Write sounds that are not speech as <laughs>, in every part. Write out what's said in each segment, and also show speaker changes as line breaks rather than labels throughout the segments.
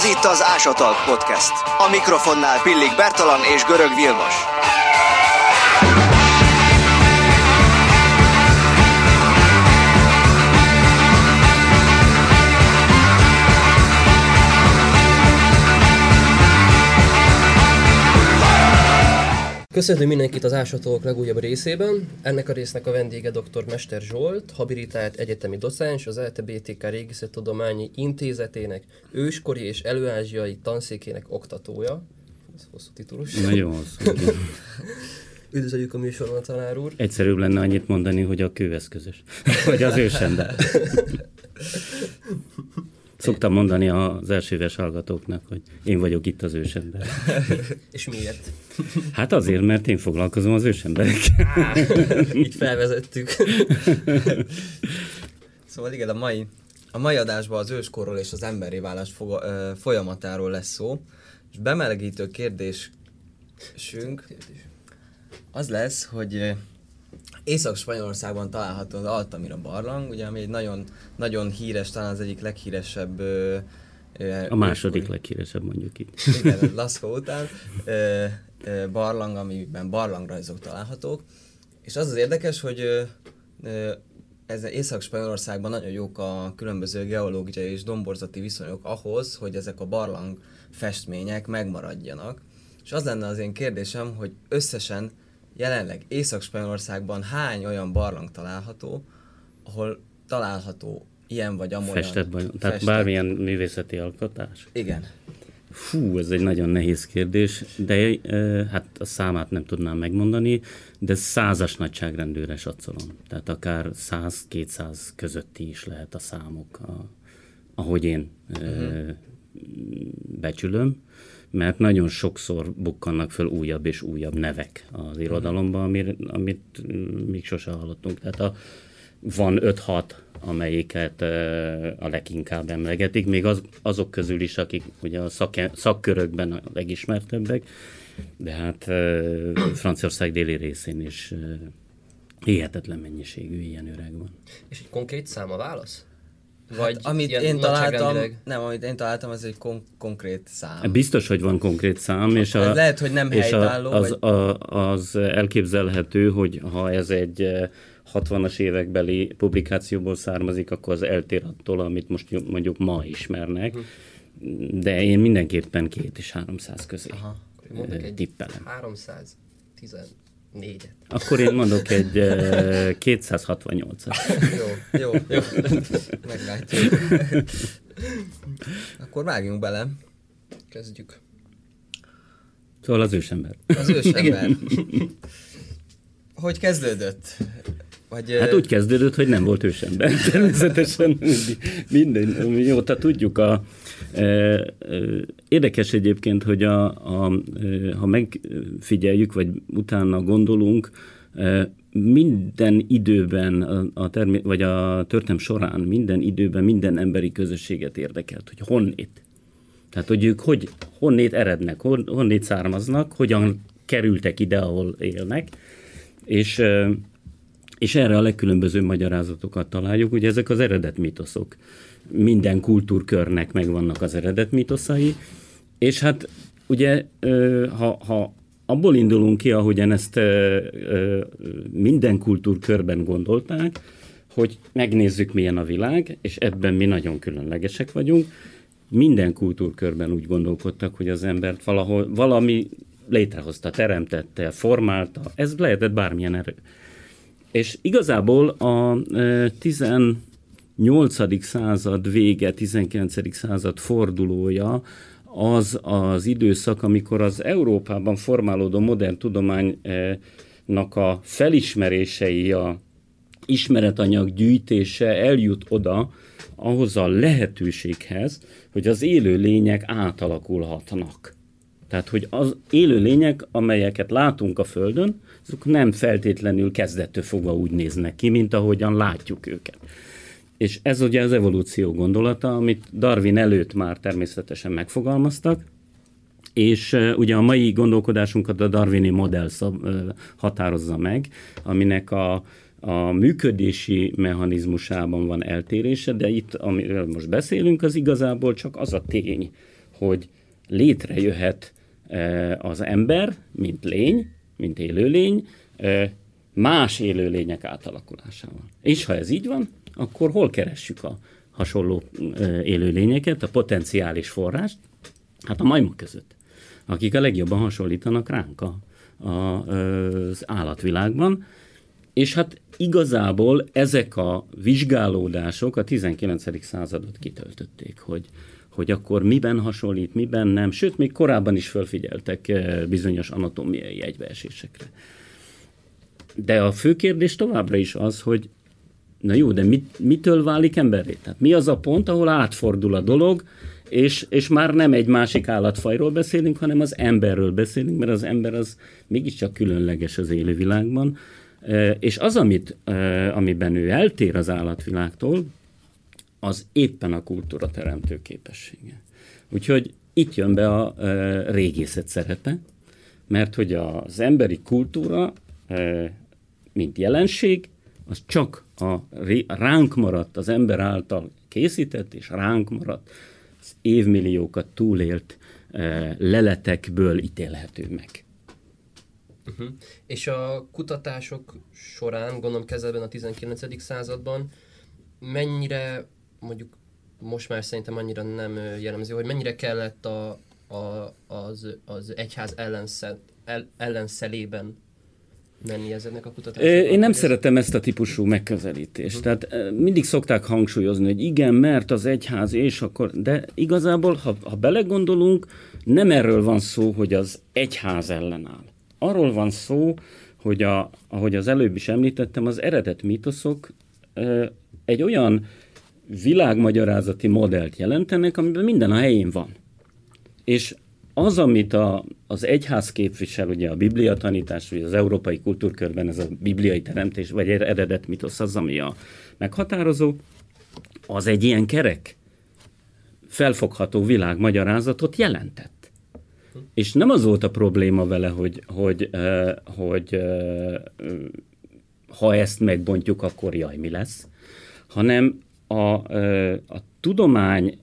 Ez itt az Ásatalk Podcast. A mikrofonnál Pillik Bertalan és Görög Vilmos.
Köszönöm mindenkit az Ásatók legújabb részében. Ennek a résznek a vendége dr. Mester Zsolt, habilitált egyetemi docens, az LTBTK Régészettudományi Intézetének őskori és előázsiai tanszékének oktatója. Ez hosszú titulus.
Nagyon <laughs> hosszú.
Üdvözöljük a műsorban, tanár úr.
Egyszerűbb lenne annyit mondani, hogy a kőeszközös. <laughs> Vagy az ősember. <laughs> Szoktam mondani az elsőves hallgatóknak, hogy én vagyok itt az ősember. <laughs>
És miért?
Hát azért, mert én foglalkozom az ősemberekkel.
Így felvezettük. <laughs>
Szóval igen, a mai, a mai adásban az őskorról és az emberi válás ö, folyamatáról lesz szó, és bemelegítő kérdésünk az lesz, hogy Észak-Spanyolországban található az Altamira barlang, ugye, ami egy nagyon, nagyon híres, talán az egyik leghíresebb ö, ö,
A második
őskori-
leghíresebb mondjuk itt.
igen, Laszkó után, ö, ö, barlang, amiben barlangrajzok találhatók. És az az érdekes, hogy ö, ö, ez Észak-Spanyolországban nagyon jók a különböző geológiai és domborzati viszonyok ahhoz, hogy ezek a barlang festmények megmaradjanak. És az lenne az én kérdésem, hogy összesen jelenleg Észak-Spanyolországban hány olyan barlang található, ahol található ilyen vagy amolyan
Festett vagy, tehát
festett-
bármilyen művészeti alkotás.
Igen.
Fú, ez egy nagyon nehéz kérdés, de e, hát a számát nem tudnám megmondani, de százas nagyságrendűre satszolom. Tehát akár 100-200 közötti is lehet a számok, a, ahogy én e,
Mhm.
becsülöm, mert nagyon sokszor bukkannak föl újabb és újabb nevek az irodalomban, amit, amit mm, még sose hallottunk. Tehát a, van 5-6, amelyiket a leginkább emlegetik, még az, azok közül is, akik ugye a szake, szakkörökben a legismertebbek, de hát Franciaország déli részén is hihetetlen mennyiségű ilyen öreg van.
És egy konkrét szám a válasz? Vagy
Hát, amit én találtam, nem, amit én találtam, az egy kon- konkrét szám.
Biztos, hogy van konkrét szám, és,
Ez
a,
lehet, hogy nem
és
helytálló,
a, az,
vagy-
a, az elképzelhető, hogy ha ez egy eh, 60-as évekbeli publikációból származik, akkor az eltér attól, amit most mondjuk ma ismernek, de én mindenképpen két és 300 közé
Aha.
Mondok
eh,
egy
tippelem.
314-et.
Akkor én mondok egy eh, 268-at.
Jó, jó, jó. Meglátjuk. Akkor vágjunk bele.
Kezdjük.
Szóval az ősember.
Az ősember. Hogy kezdődött? Vagy,
Hát úgy kezdődött, hogy nem volt ősember. <laughs> Természetesen minden, mióta tudjuk. A, e, e, érdekes egyébként, hogy a, a, e, ha megfigyeljük, vagy utána gondolunk, e, minden időben, a, a termé- vagy a történelem során, minden időben minden emberi közösséget érdekelt, hogy honnét. Tehát, hogy ők hogy, honnét erednek, hon, honnét származnak, hogyan kerültek ide, ahol élnek, és és erre a legkülönbözőbb magyarázatokat találjuk. Ugye ezek az eredet mitoszok. Minden kultúrkörnek megvannak az eredet mitoszai, és hát ugye, ha, ha abból indulunk ki, ahogyan ezt minden kultúrkörben gondolták, hogy megnézzük, milyen a világ, és ebben mi nagyon különlegesek vagyunk, minden kultúrkörben úgy gondolkodtak, hogy az embert valahol, valami létrehozta, teremtette, formálta, ez lehetett bármilyen erő. És igazából a e, 18. század vége, 19. század fordulója az az időszak, amikor az Európában formálódó modern tudománynak a felismerései, a ismeretanyag gyűjtése eljut oda, ahhoz a lehetőséghez, hogy az élő lények átalakulhatnak. Tehát, hogy az élő lények, amelyeket látunk a Földön, azok nem feltétlenül kezdettől fogva úgy néznek ki, mint ahogyan látjuk őket. És ez ugye az evolúció gondolata, amit Darwin előtt már természetesen megfogalmaztak, és uh, ugye a mai gondolkodásunkat a darwini modell szab, határozza meg, aminek a, a működési mechanizmusában van eltérése, de itt, amiről most beszélünk, az igazából csak az a tény, hogy létrejöhet az ember, mint lény, mint élőlény, más élőlények átalakulásával. És ha ez így van, akkor hol keressük a hasonló élőlényeket, a potenciális forrást? Hát a majmok között, akik a legjobban hasonlítanak ránk a, a, az állatvilágban, és hát igazából ezek a vizsgálódások a 19. századot kitöltötték, hogy, hogy akkor miben hasonlít, miben nem, sőt, még korábban is felfigyeltek bizonyos anatómiai egybeesésekre. De a fő kérdés továbbra is az, hogy na jó, de mit, mitől válik emberré? Tehát mi az a pont, ahol átfordul a dolog, és, és már nem egy másik állatfajról beszélünk, hanem az emberről beszélünk, mert az ember az mégiscsak különleges az élővilágban. És az, amit, amiben ő eltér az állatvilágtól, az éppen a kultúra teremtő képessége. Úgyhogy itt jön be a régészet szerepe, mert hogy az emberi kultúra, mint jelenség, az csak a ránk maradt, az ember által készített és ránk maradt, az évmilliókat túlélt leletekből ítélhető meg.
Uh-huh. És a kutatások során, gondolom kezdetben a 19. században, mennyire, mondjuk most már szerintem annyira nem jellemző, hogy mennyire kellett a, a, az, az egyház ellenszel, el, ellenszelében menni ezeknek a kutatásoknak?
Én nem szeretem ezt a típusú megközelítést. Uh-huh. Tehát mindig szokták hangsúlyozni, hogy igen, mert az egyház és akkor, de igazából, ha, ha belegondolunk, nem erről van szó, hogy az egyház ellenáll. Arról van szó, hogy a, ahogy az előbb is említettem, az eredet mítoszok egy olyan világmagyarázati modellt jelentenek, amiben minden a helyén van. És az, amit a, az egyház képvisel, ugye a biblia tanítás, vagy az európai kultúrkörben ez a bibliai teremtés, vagy eredet mitosz az, ami a meghatározó, az egy ilyen kerek, felfogható világmagyarázatot jelentett. És nem az volt a probléma vele, hogy, hogy, hogy, hogy ha ezt megbontjuk, akkor jaj, mi lesz, hanem a, a tudomány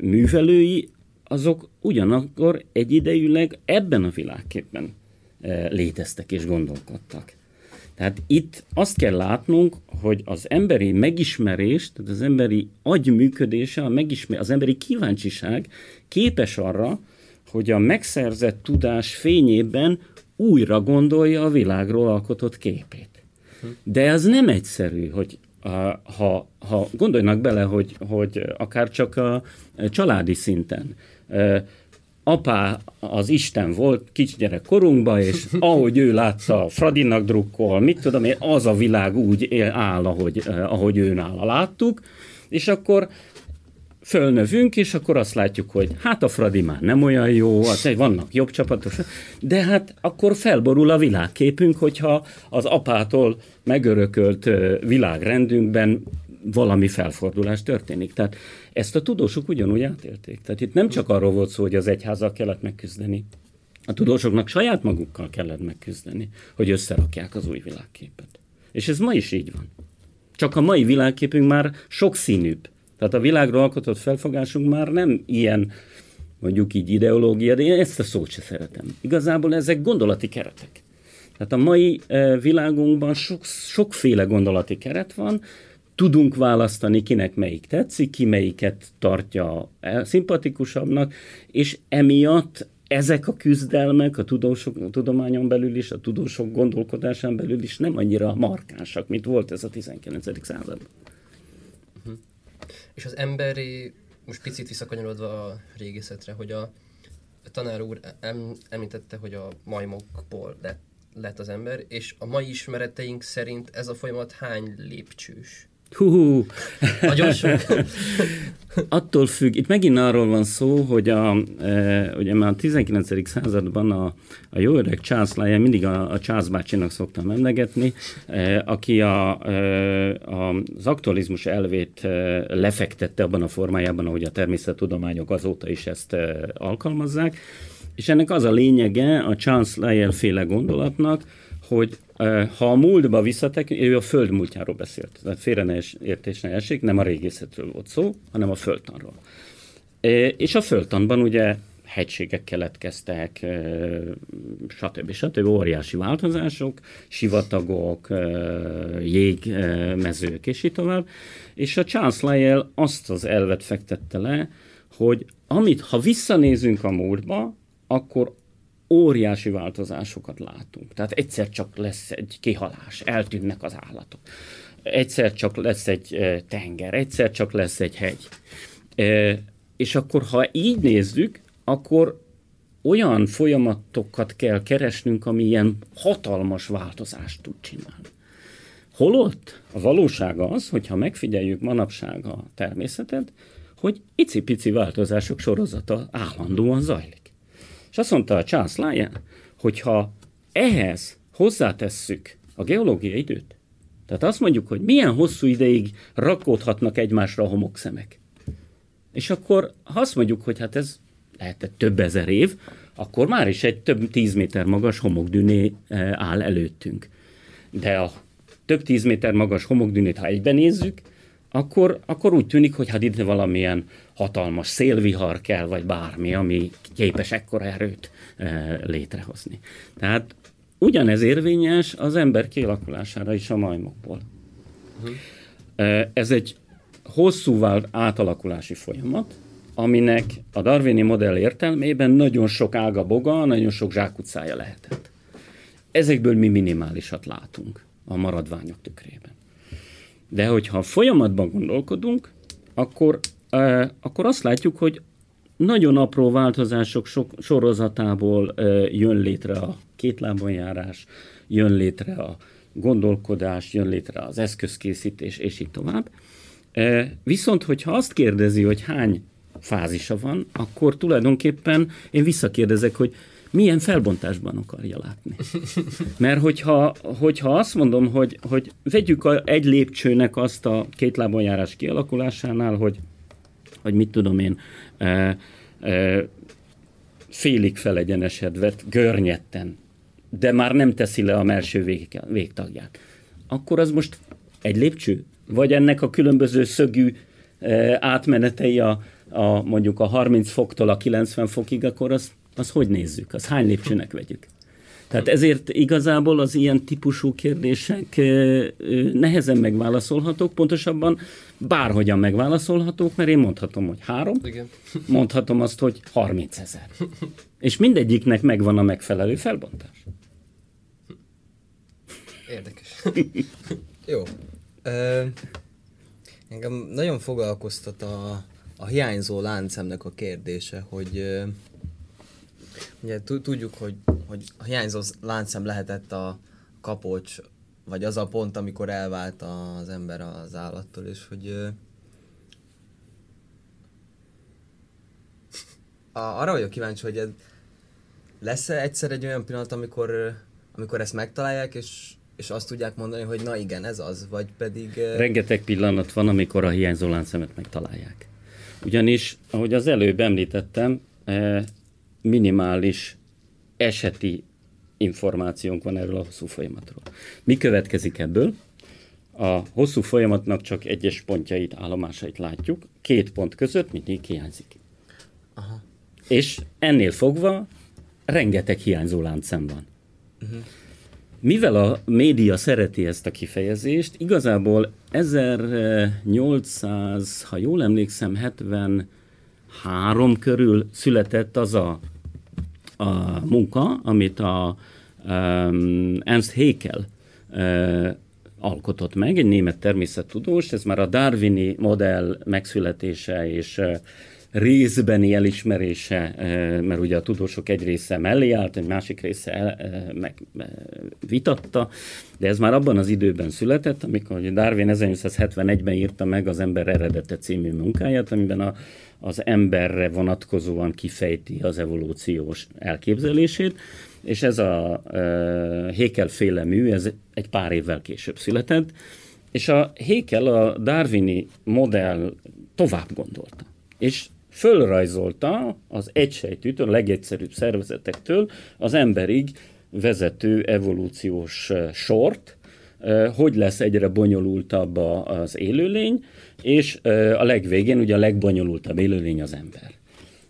művelői azok ugyanakkor egyidejűleg ebben a világképben léteztek és gondolkodtak. Tehát itt azt kell látnunk, hogy az emberi megismerés, tehát az emberi agy működése, a megismer, az emberi kíváncsiság képes arra, hogy a megszerzett tudás fényében újra gondolja a világról alkotott képét. De ez nem egyszerű, hogy ha, ha gondolnak bele, hogy, hogy akár csak a családi szinten apá az Isten volt kisgyerek korunkban, és <laughs> ahogy ő látta, Fradinak drukkol, mit tudom én, az a világ úgy áll, ahogy, ahogy ő nála láttuk, és akkor fölnövünk, és akkor azt látjuk, hogy hát a Fradi már nem olyan jó, az, vannak jobb csapatos, de hát akkor felborul a világképünk, hogyha az apától megörökölt világrendünkben valami felfordulás történik. Tehát ezt a tudósok ugyanúgy átélték. Tehát itt nem csak arról volt szó, hogy az egyházzal kellett megküzdeni, a tudósoknak saját magukkal kellett megküzdeni, hogy összerakják az új világképet. És ez ma is így van. Csak a mai világképünk már sokszínűbb. Tehát a világról alkotott felfogásunk már nem ilyen, mondjuk így ideológia, de én ezt a szót se szeretem. Igazából ezek gondolati keretek. Tehát a mai eh, világunkban sok, sokféle gondolati keret van, tudunk választani, kinek melyik tetszik, ki melyiket tartja szimpatikusabbnak, és emiatt ezek a küzdelmek a, tudósok, a tudományon belül is, a tudósok gondolkodásán belül is nem annyira markánsak, mint volt ez a 19. században.
És az emberi, most picit visszakanyarodva a régészetre, hogy a tanár úr em, említette, hogy a majmokból lett, lett az ember, és a mai ismereteink szerint ez a folyamat hány lépcsős?
Hú,
Nagyon sok. <laughs>
Attól függ, itt megint arról van szó, hogy a, e, ugye már a 19. században a, a jó öreg Charles Lyon, mindig a, a Charles bácsinak szoktam emlegetni, e, aki a, e, a, az aktualizmus elvét e, lefektette abban a formájában, ahogy a természettudományok azóta is ezt e, alkalmazzák, és ennek az a lényege a Charles Lyell féle gondolatnak, hogy ha a múltba visszatekint, ő a föld múltjáról beszélt, tehát félre ne értés ne esik, nem a régészetről volt szó, hanem a földtanról. És a földtanban ugye hegységek keletkeztek, stb. stb. óriási változások, sivatagok, jégmezők, és így tovább. És a Charles Lyell azt az elvet fektette le, hogy amit, ha visszanézünk a múltba, akkor óriási változásokat látunk. Tehát egyszer csak lesz egy kihalás, eltűnnek az állatok. Egyszer csak lesz egy tenger, egyszer csak lesz egy hegy. És akkor, ha így nézzük, akkor olyan folyamatokat kell keresnünk, ami ilyen hatalmas változást tud csinálni. Holott a valóság az, hogyha megfigyeljük manapság a természetet, hogy icipici változások sorozata állandóan zajlik. És azt mondta a Charles Lyon, hogyha ehhez hozzátesszük a geológiai időt, tehát azt mondjuk, hogy milyen hosszú ideig rakódhatnak egymásra a homokszemek. És akkor ha azt mondjuk, hogy hát ez lehetett több ezer év, akkor már is egy több tíz méter magas homokdűné eh, áll előttünk. De a több tíz méter magas homokdűnét, ha egyben nézzük, akkor, akkor úgy tűnik, hogy hát itt valamilyen hatalmas szélvihar kell, vagy bármi, ami képes ekkora erőt e, létrehozni. Tehát ugyanez érvényes az ember kialakulására is a majmokból. Uh-huh. Ez egy hosszú átalakulási folyamat, aminek a darwini modell értelmében nagyon sok ága boga, nagyon sok zsákutcája lehetett. Ezekből mi minimálisat látunk a maradványok tükrében. De hogyha folyamatban gondolkodunk, akkor, uh, akkor azt látjuk, hogy nagyon apró változások sok, sorozatából uh, jön létre a kétlábon járás, jön létre a gondolkodás, jön létre az eszközkészítés, és így tovább. Uh, viszont, hogyha azt kérdezi, hogy hány fázisa van, akkor tulajdonképpen én visszakérdezek, hogy milyen felbontásban akarja látni. Mert hogyha, hogyha azt mondom, hogy, hogy vegyük a, egy lépcsőnek azt a két lábon járás kialakulásánál, hogy, hogy mit tudom én, e, e, félig felegyenesedve, görnyetten, de már nem teszi le a melső vég, végtagját, akkor az most egy lépcső? Vagy ennek a különböző szögű e, átmenetei a, a, mondjuk a 30 foktól a 90 fokig, akkor az, az hogy nézzük? Az hány lépcsőnek vegyük? Tehát ezért igazából az ilyen típusú kérdések nehezen megválaszolhatók, pontosabban bárhogyan megválaszolhatók, mert én mondhatom, hogy három, Igen. mondhatom azt, hogy 30 ezer. És mindegyiknek megvan a megfelelő felbontás.
Érdekes. <laughs>
Jó. Ö, engem nagyon foglalkoztat a, a hiányzó láncemnek a kérdése, hogy ugye tudjuk, hogy, hogy a hiányzó láncem lehetett a kapocs, vagy az a pont, amikor elvált az ember az állattól, és hogy a, arra vagyok kíváncsi, hogy ez, lesz-e egyszer egy olyan pillanat, amikor, amikor ezt megtalálják, és, és azt tudják mondani, hogy na igen, ez az, vagy pedig...
Rengeteg pillanat van, amikor a hiányzó láncemet megtalálják. Ugyanis, ahogy az előbb említettem, eh, minimális eseti információnk van erről a hosszú folyamatról. Mi következik ebből? A hosszú folyamatnak csak egyes pontjait, állomásait látjuk, két pont között mindig hiányzik. Aha. És ennél fogva rengeteg hiányzó láncem van. Uh-huh. Mivel a média szereti ezt a kifejezést, igazából 1800, ha jól emlékszem, 73 körül született az a, a munka, amit a um, Ernst Haeckel uh, alkotott meg, egy német természettudós, ez már a Darwini modell megszületése és uh, részbeni elismerése, eh, mert ugye a tudósok egy része mellé állt, egy másik része el, eh, meg vitatta, de ez már abban az időben született, amikor Darwin 1871-ben írta meg az Ember eredete című munkáját, amiben a, az emberre vonatkozóan kifejti az evolúciós elképzelését, és ez a Hékel féle mű, ez egy pár évvel később született, és a Hékel a darwini modell tovább gondolta. És fölrajzolta az egysejtűt, a legegyszerűbb szervezetektől az emberig vezető evolúciós sort, hogy lesz egyre bonyolultabb az élőlény, és a legvégén ugye a legbonyolultabb élőlény az ember.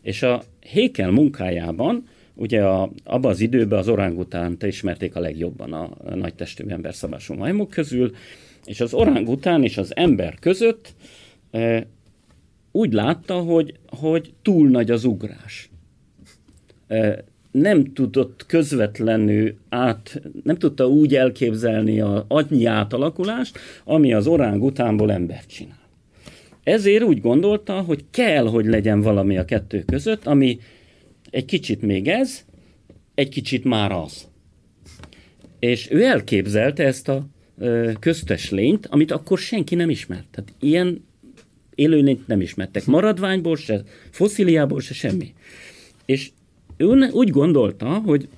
És a Hékel munkájában, ugye a, abban az időben az orángutánt ismerték a legjobban a, a nagy testű szabású majmok közül, és az orángután és az ember között e, úgy látta, hogy, hogy túl nagy az ugrás. E, nem tudott közvetlenül át, nem tudta úgy elképzelni a agyi átalakulást, ami az orángutánból embert csinál. Ezért úgy gondolta, hogy kell, hogy legyen valami a kettő között, ami egy kicsit még ez, egy kicsit már az. És ő elképzelte ezt a ö, köztes lényt, amit akkor senki nem ismert. Tehát ilyen élőlényt nem ismertek. Maradványból se, fosszíliából se semmi. És ő úgy gondolta, hogy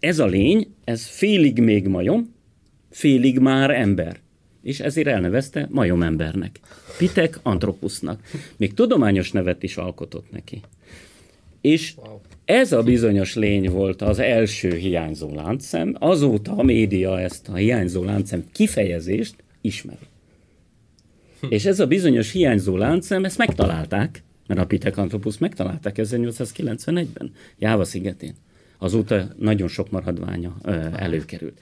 ez a lény, ez félig még majom, félig már ember. És ezért elnevezte majomembernek. Pitek antropusznak. Még tudományos nevet is alkotott neki. És ez a bizonyos lény volt az első hiányzó láncszem, azóta a média ezt a hiányzó láncszem kifejezést ismeri. És ez a bizonyos hiányzó láncszem, ezt megtalálták, mert a Pithecanthropus megtalálták 1891-ben, Jáva szigetén. Azóta nagyon sok maradványa előkerült.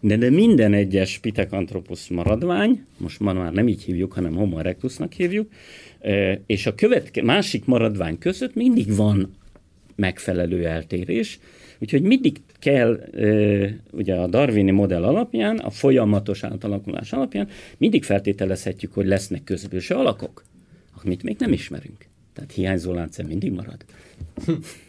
De, de minden egyes Pithecanthropus maradvány, most már nem így hívjuk, hanem Homo erectusnak hívjuk, és a követke, másik maradvány között mindig van megfelelő eltérés, úgyhogy mindig kell, ugye a darwini modell alapján, a folyamatos átalakulás alapján mindig feltételezhetjük, hogy lesznek közbőső alakok, amit még nem ismerünk. Tehát hiányzó láncem mindig marad. <laughs>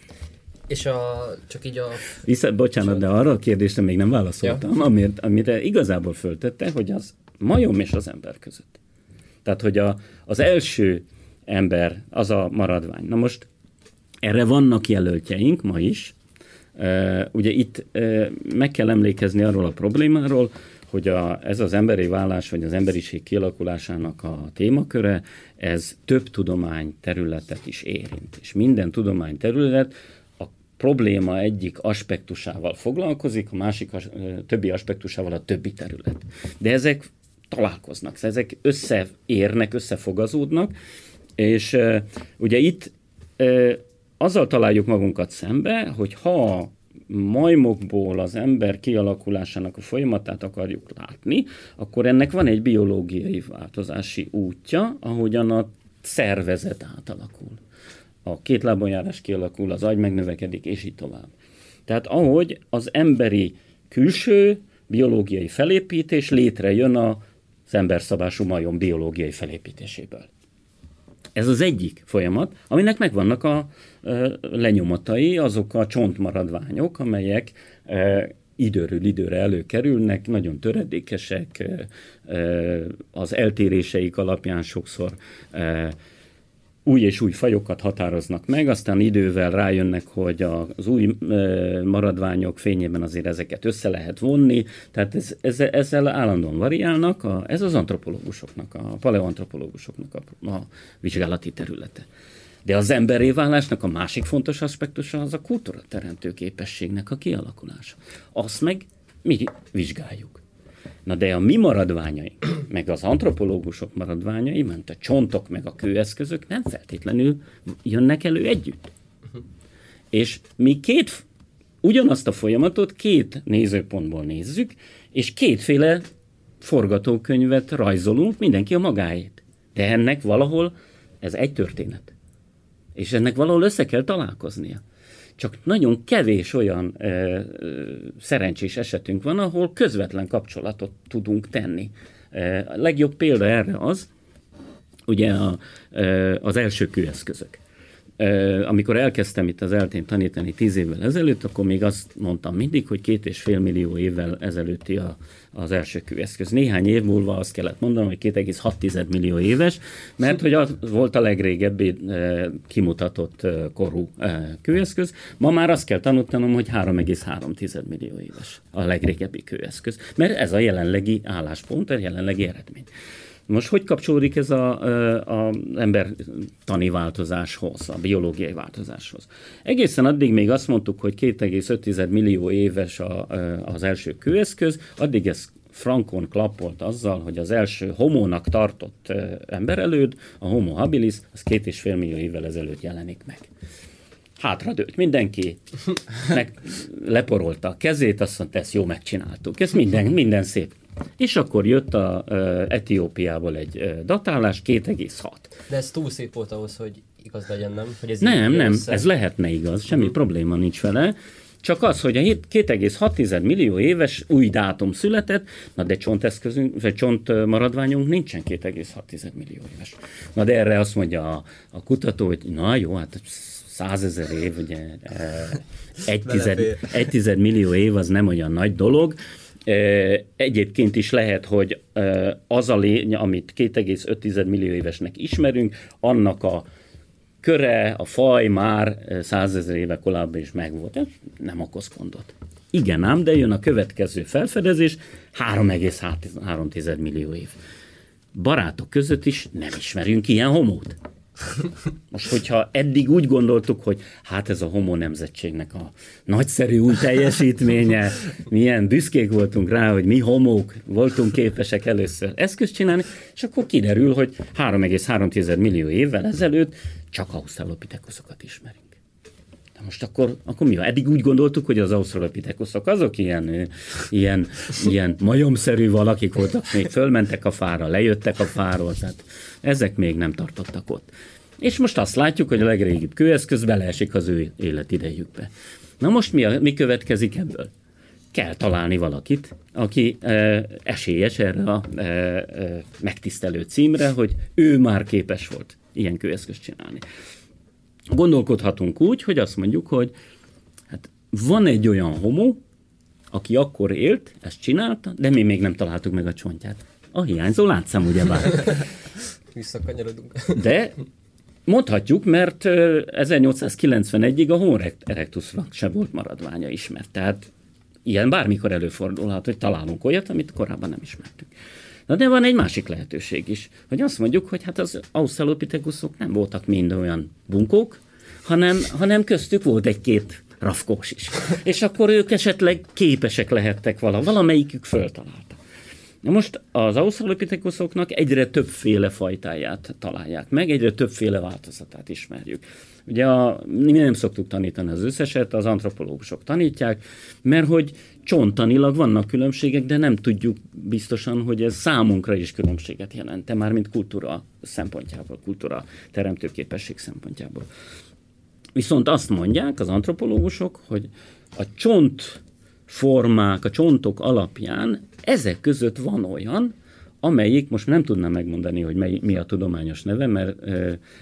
És a, csak így a...
Vissza, bocsánat, de arra a kérdésre még nem válaszoltam, ja. amit, amit igazából föltette, hogy az majom és az ember között. Tehát, hogy a, az első ember az a maradvány. Na most erre vannak jelöltjeink ma is. Ugye itt meg kell emlékezni arról a problémáról, hogy a, ez az emberi vállás, vagy az emberiség kialakulásának a témaköre, ez több tudomány területet is érint. És minden tudomány terület probléma egyik aspektusával foglalkozik, a másik a többi aspektusával a többi terület. De ezek találkoznak, ezek összeérnek, összefogazódnak, és ugye itt azzal találjuk magunkat szembe, hogy ha majmokból az ember kialakulásának a folyamatát akarjuk látni, akkor ennek van egy biológiai változási útja, ahogyan a szervezet átalakul. A két lábon járás kialakul, az agy megnövekedik, és így tovább. Tehát ahogy az emberi külső biológiai felépítés létrejön az emberszabású majom biológiai felépítéséből. Ez az egyik folyamat, aminek megvannak a lenyomatai, azok a csontmaradványok, amelyek időről időre előkerülnek, nagyon töredékesek, az eltéréseik alapján sokszor új és új fajokat határoznak meg, aztán idővel rájönnek, hogy az új maradványok fényében azért ezeket össze lehet vonni, tehát ez, ez, ezzel állandóan variálnak, a, ez az antropológusoknak, a paleoantropológusoknak a, a vizsgálati területe. De az emberé válásnak a másik fontos aspektusa az a kultúra teremtő képességnek a kialakulása. Azt meg mi vizsgáljuk. Na de a mi maradványaink, meg az antropológusok maradványai, mint a csontok, meg a kőeszközök nem feltétlenül jönnek elő együtt. És mi két, ugyanazt a folyamatot két nézőpontból nézzük, és kétféle forgatókönyvet rajzolunk, mindenki a magáét. De ennek valahol ez egy történet. És ennek valahol össze kell találkoznia. Csak nagyon kevés olyan ö, ö, szerencsés esetünk van, ahol közvetlen kapcsolatot tudunk tenni. A legjobb példa erre az, ugye a, az első kőeszközök. Amikor elkezdtem itt az eltén tanítani tíz évvel ezelőtt, akkor még azt mondtam mindig, hogy két és fél millió évvel ezelőtti a, az első kőeszköz. Néhány év múlva azt kellett mondanom, hogy 2,6 millió éves, mert hogy az volt a legrégebbi kimutatott korú kőeszköz. Ma már azt kell tanultanom, hogy 3,3 millió éves a legrégebbi kőeszköz, mert ez a jelenlegi álláspont, a jelenlegi eredmény. Most hogy kapcsolódik ez a, a, a ember tani változáshoz, a biológiai változáshoz? Egészen addig még azt mondtuk, hogy 2,5 millió éves a, az első kőeszköz, addig ez frankon klappolt azzal, hogy az első homónak tartott emberelőd, a homo habilis, az két és fél millió évvel ezelőtt jelenik meg. Hátradőlt mindenki, <laughs> meg leporolta a kezét, azt mondta, ezt jó megcsináltuk. Ez minden, minden szép. És akkor jött a Etiópiából egy datálás, 2,6.
De ez túl szép volt ahhoz, hogy igaz legyen, nem? Hogy ez
nem, nem, össze... ez lehetne igaz, semmi uh-huh. probléma nincs vele. Csak az, hogy a 2,6 millió éves új dátum született, na de csonteszközünk, vagy csont maradványunk nincsen 2,6 millió éves. Na de erre azt mondja a, a kutató, hogy na jó, hát százezer év, ugye <laughs> egy tized, egy tized millió év az nem olyan nagy dolog, Egyébként is lehet, hogy az a lény, amit 2,5 millió évesnek ismerünk, annak a köre, a faj már százezer éve korábban is megvolt. Nem okoz gondot. Igen ám, de jön a következő felfedezés, 3,3 millió év. Barátok között is nem ismerünk ilyen homót. Most, hogyha eddig úgy gondoltuk, hogy hát ez a homo nemzetségnek a nagyszerű új teljesítménye, milyen büszkék voltunk rá, hogy mi homók voltunk képesek először eszközt csinálni, és akkor kiderül, hogy 3,3 millió évvel ezelőtt csak ausztralopitekuszokat ismerünk. Na most akkor, akkor mi van? Eddig úgy gondoltuk, hogy az ausztralopitekuszok azok ilyen, ilyen, ilyen majomszerű valakik voltak, még fölmentek a fára, lejöttek a fáról, tehát ezek még nem tartottak ott. És most azt látjuk, hogy a legrégibb kőeszköz beleesik az ő életidejükbe. Na most mi, a, mi következik ebből? Kell találni valakit, aki e, esélyes erre a e, e, megtisztelő címre, hogy ő már képes volt ilyen kőeszközt csinálni. Gondolkodhatunk úgy, hogy azt mondjuk, hogy hát van egy olyan homo, aki akkor élt, ezt csinálta, de mi még nem találtuk meg a csontját. A hiányzó látszám, ugyebár. <laughs>
Visszakanyarodunk.
De mondhatjuk, mert 1891-ig a Homo erectusnak se volt maradványa ismert. Tehát ilyen bármikor előfordulhat, hogy találunk olyat, amit korábban nem ismertünk. Na de van egy másik lehetőség is, hogy azt mondjuk, hogy hát az ausztralopithecusok nem voltak mind olyan bunkók, hanem, hanem köztük volt egy-két rafkós is. És akkor ők esetleg képesek lehettek vala, valamelyikük föltalálta. Na most az ausztralopithecusoknak egyre többféle fajtáját találják meg, egyre többféle változatát ismerjük. Ugye a, mi nem szoktuk tanítani az összeset, az antropológusok tanítják, mert hogy csontanilag vannak különbségek, de nem tudjuk biztosan, hogy ez számunkra is különbséget jelent, már mint kultúra szempontjából, kultúra teremtőképesség szempontjából. Viszont azt mondják az antropológusok, hogy a csont formák, a csontok alapján ezek között van olyan, amelyik, most nem tudnám megmondani, hogy mely, mi a tudományos neve, mert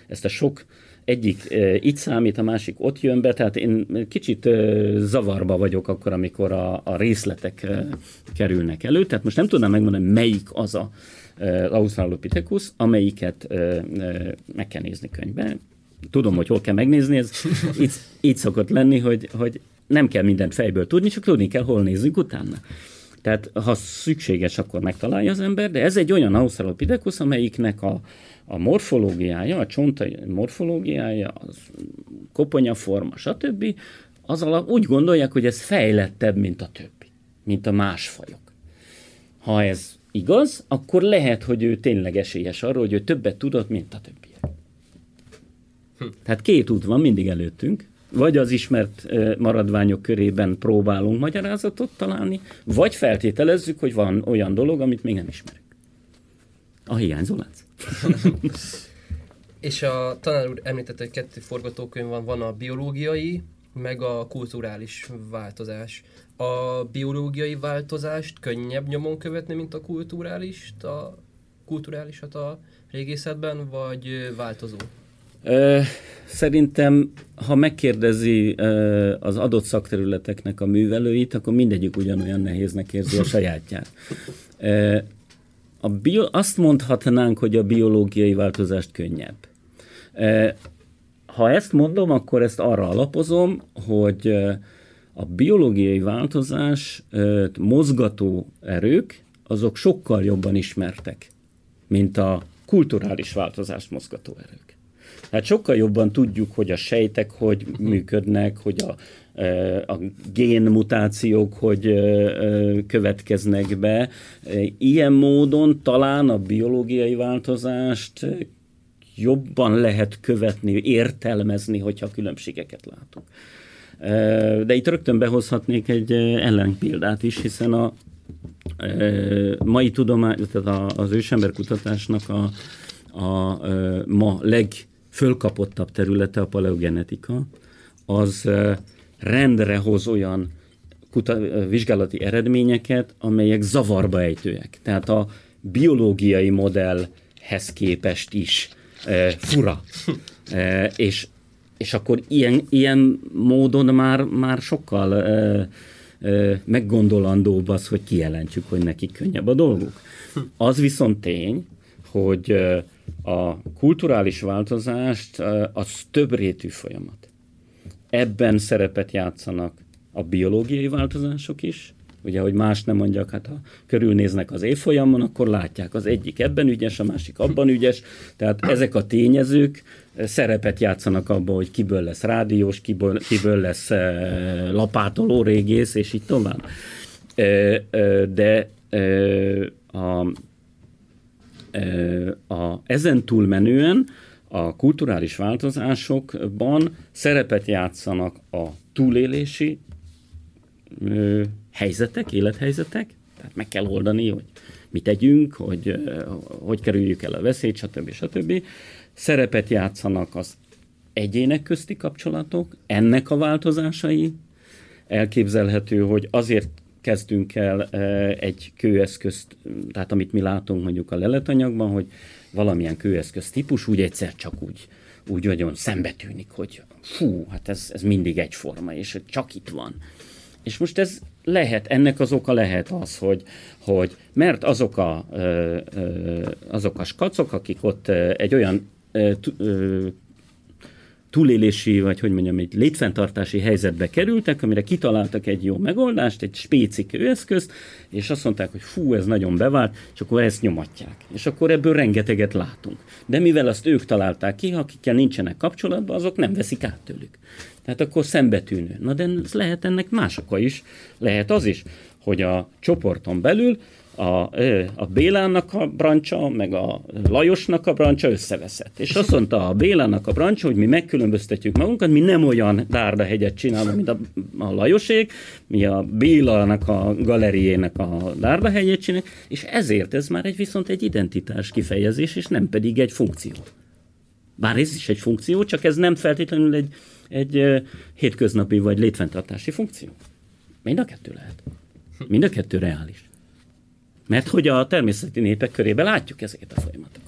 ezt a sok egyik itt számít, a másik ott jön be, tehát én kicsit zavarba vagyok akkor, amikor a, a részletek kerülnek elő, tehát most nem tudnám megmondani, melyik az a Australopithecus, amelyiket meg kell nézni könyvben. Tudom, hogy hol kell megnézni, ez így, így szokott lenni, hogy, hogy nem kell mindent fejből tudni, csak tudni kell, hol nézzünk utána. Tehát ha szükséges, akkor megtalálja az ember, de ez egy olyan Australopithecus, amelyiknek a, a morfológiája, a csontai morfológiája, az koponyaforma, stb. az alap úgy gondolják, hogy ez fejlettebb, mint a többi, mint a más fajok. Ha ez igaz, akkor lehet, hogy ő tényleg esélyes arra, hogy ő többet tudott, mint a többiek. Hm. Tehát két út van mindig előttünk, vagy az ismert maradványok körében próbálunk magyarázatot találni, vagy feltételezzük, hogy van olyan dolog, amit még nem ismerünk. A hiányzó lánc.
És a tanár úr említette, hogy kettő forgatókönyv van, van a biológiai, meg a kulturális változás. A biológiai változást könnyebb nyomon követni, mint a kulturális, a kulturálisat a régészetben, vagy változó?
Szerintem, ha megkérdezi az adott szakterületeknek a művelőit, akkor mindegyik ugyanolyan nehéznek érzi a sajátját. A bio, azt mondhatnánk, hogy a biológiai változást könnyebb. Ha ezt mondom, akkor ezt arra alapozom, hogy a biológiai változás mozgató erők, azok sokkal jobban ismertek, mint a kulturális változást mozgató erők. Tehát sokkal jobban tudjuk, hogy a sejtek hogy működnek, hogy a, a génmutációk hogy következnek be. Ilyen módon talán a biológiai változást jobban lehet követni, értelmezni, hogyha különbségeket látunk. De itt rögtön behozhatnék egy ellenpéldát is, hiszen a mai tudomány, tehát az ősember kutatásnak a, a ma legfölkapottabb területe a paleogenetika, az rendre hoz olyan kuta- vizsgálati eredményeket, amelyek zavarba ejtőek. Tehát a biológiai modellhez képest is e, fura. E, és, és akkor ilyen, ilyen módon már, már sokkal e, e, meggondolandóbb az, hogy kijelentsük, hogy nekik könnyebb a dolguk. Az viszont tény, hogy a kulturális változást az több rétű folyamat. Ebben szerepet játszanak a biológiai változások is, ugye, hogy más nem mondjak, hát ha körülnéznek az évfolyamon, akkor látják, az egyik ebben ügyes, a másik abban ügyes, tehát ezek a tényezők szerepet játszanak abban, hogy kiből lesz rádiós, kiből, kiből lesz lapátoló régész, és így tovább. De a, a, ezen túlmenően a kulturális változásokban szerepet játszanak a túlélési ö, helyzetek, élethelyzetek, tehát meg kell oldani, hogy mit tegyünk, hogy ö, hogy kerüljük el a veszélyt, stb. stb. Szerepet játszanak az egyének közti kapcsolatok, ennek a változásai. Elképzelhető, hogy azért kezdünk el egy kőeszközt, tehát amit mi látunk mondjuk a leletanyagban, hogy valamilyen kőeszköz típus úgy egyszer csak úgy, úgy nagyon szembetűnik, hogy fú, hát ez, ez mindig egyforma, és csak itt van. És most ez lehet, ennek az oka lehet az, hogy, hogy mert azok a, azok a skacok, akik ott egy olyan túlélési, vagy hogy mondjam, egy létfenntartási helyzetbe kerültek, amire kitaláltak egy jó megoldást, egy spécik eszközt, és azt mondták, hogy fú, ez nagyon bevált, és akkor ezt nyomatják. És akkor ebből rengeteget látunk. De mivel azt ők találták ki, akikkel nincsenek kapcsolatban, azok nem veszik át tőlük. Tehát akkor szembetűnő. Na de ez lehet ennek más oka is. Lehet az is, hogy a csoporton belül a, a Bélának a brancsa, meg a Lajosnak a brancsa összeveszett. És azt mondta a Bélának a brancsa, hogy mi megkülönböztetjük magunkat, mi nem olyan hegyet csinálunk, mint a, a Lajosék, mi a Bélának a galeriének a hegyet csináljuk, és ezért ez már egy viszont egy identitás kifejezés, és nem pedig egy funkció. Bár ez is egy funkció, csak ez nem feltétlenül egy, egy hétköznapi vagy létfenntartási funkció. Mind a kettő lehet. Mind a kettő reális. Mert hogy a természeti népek körében látjuk ezeket a folyamatokat.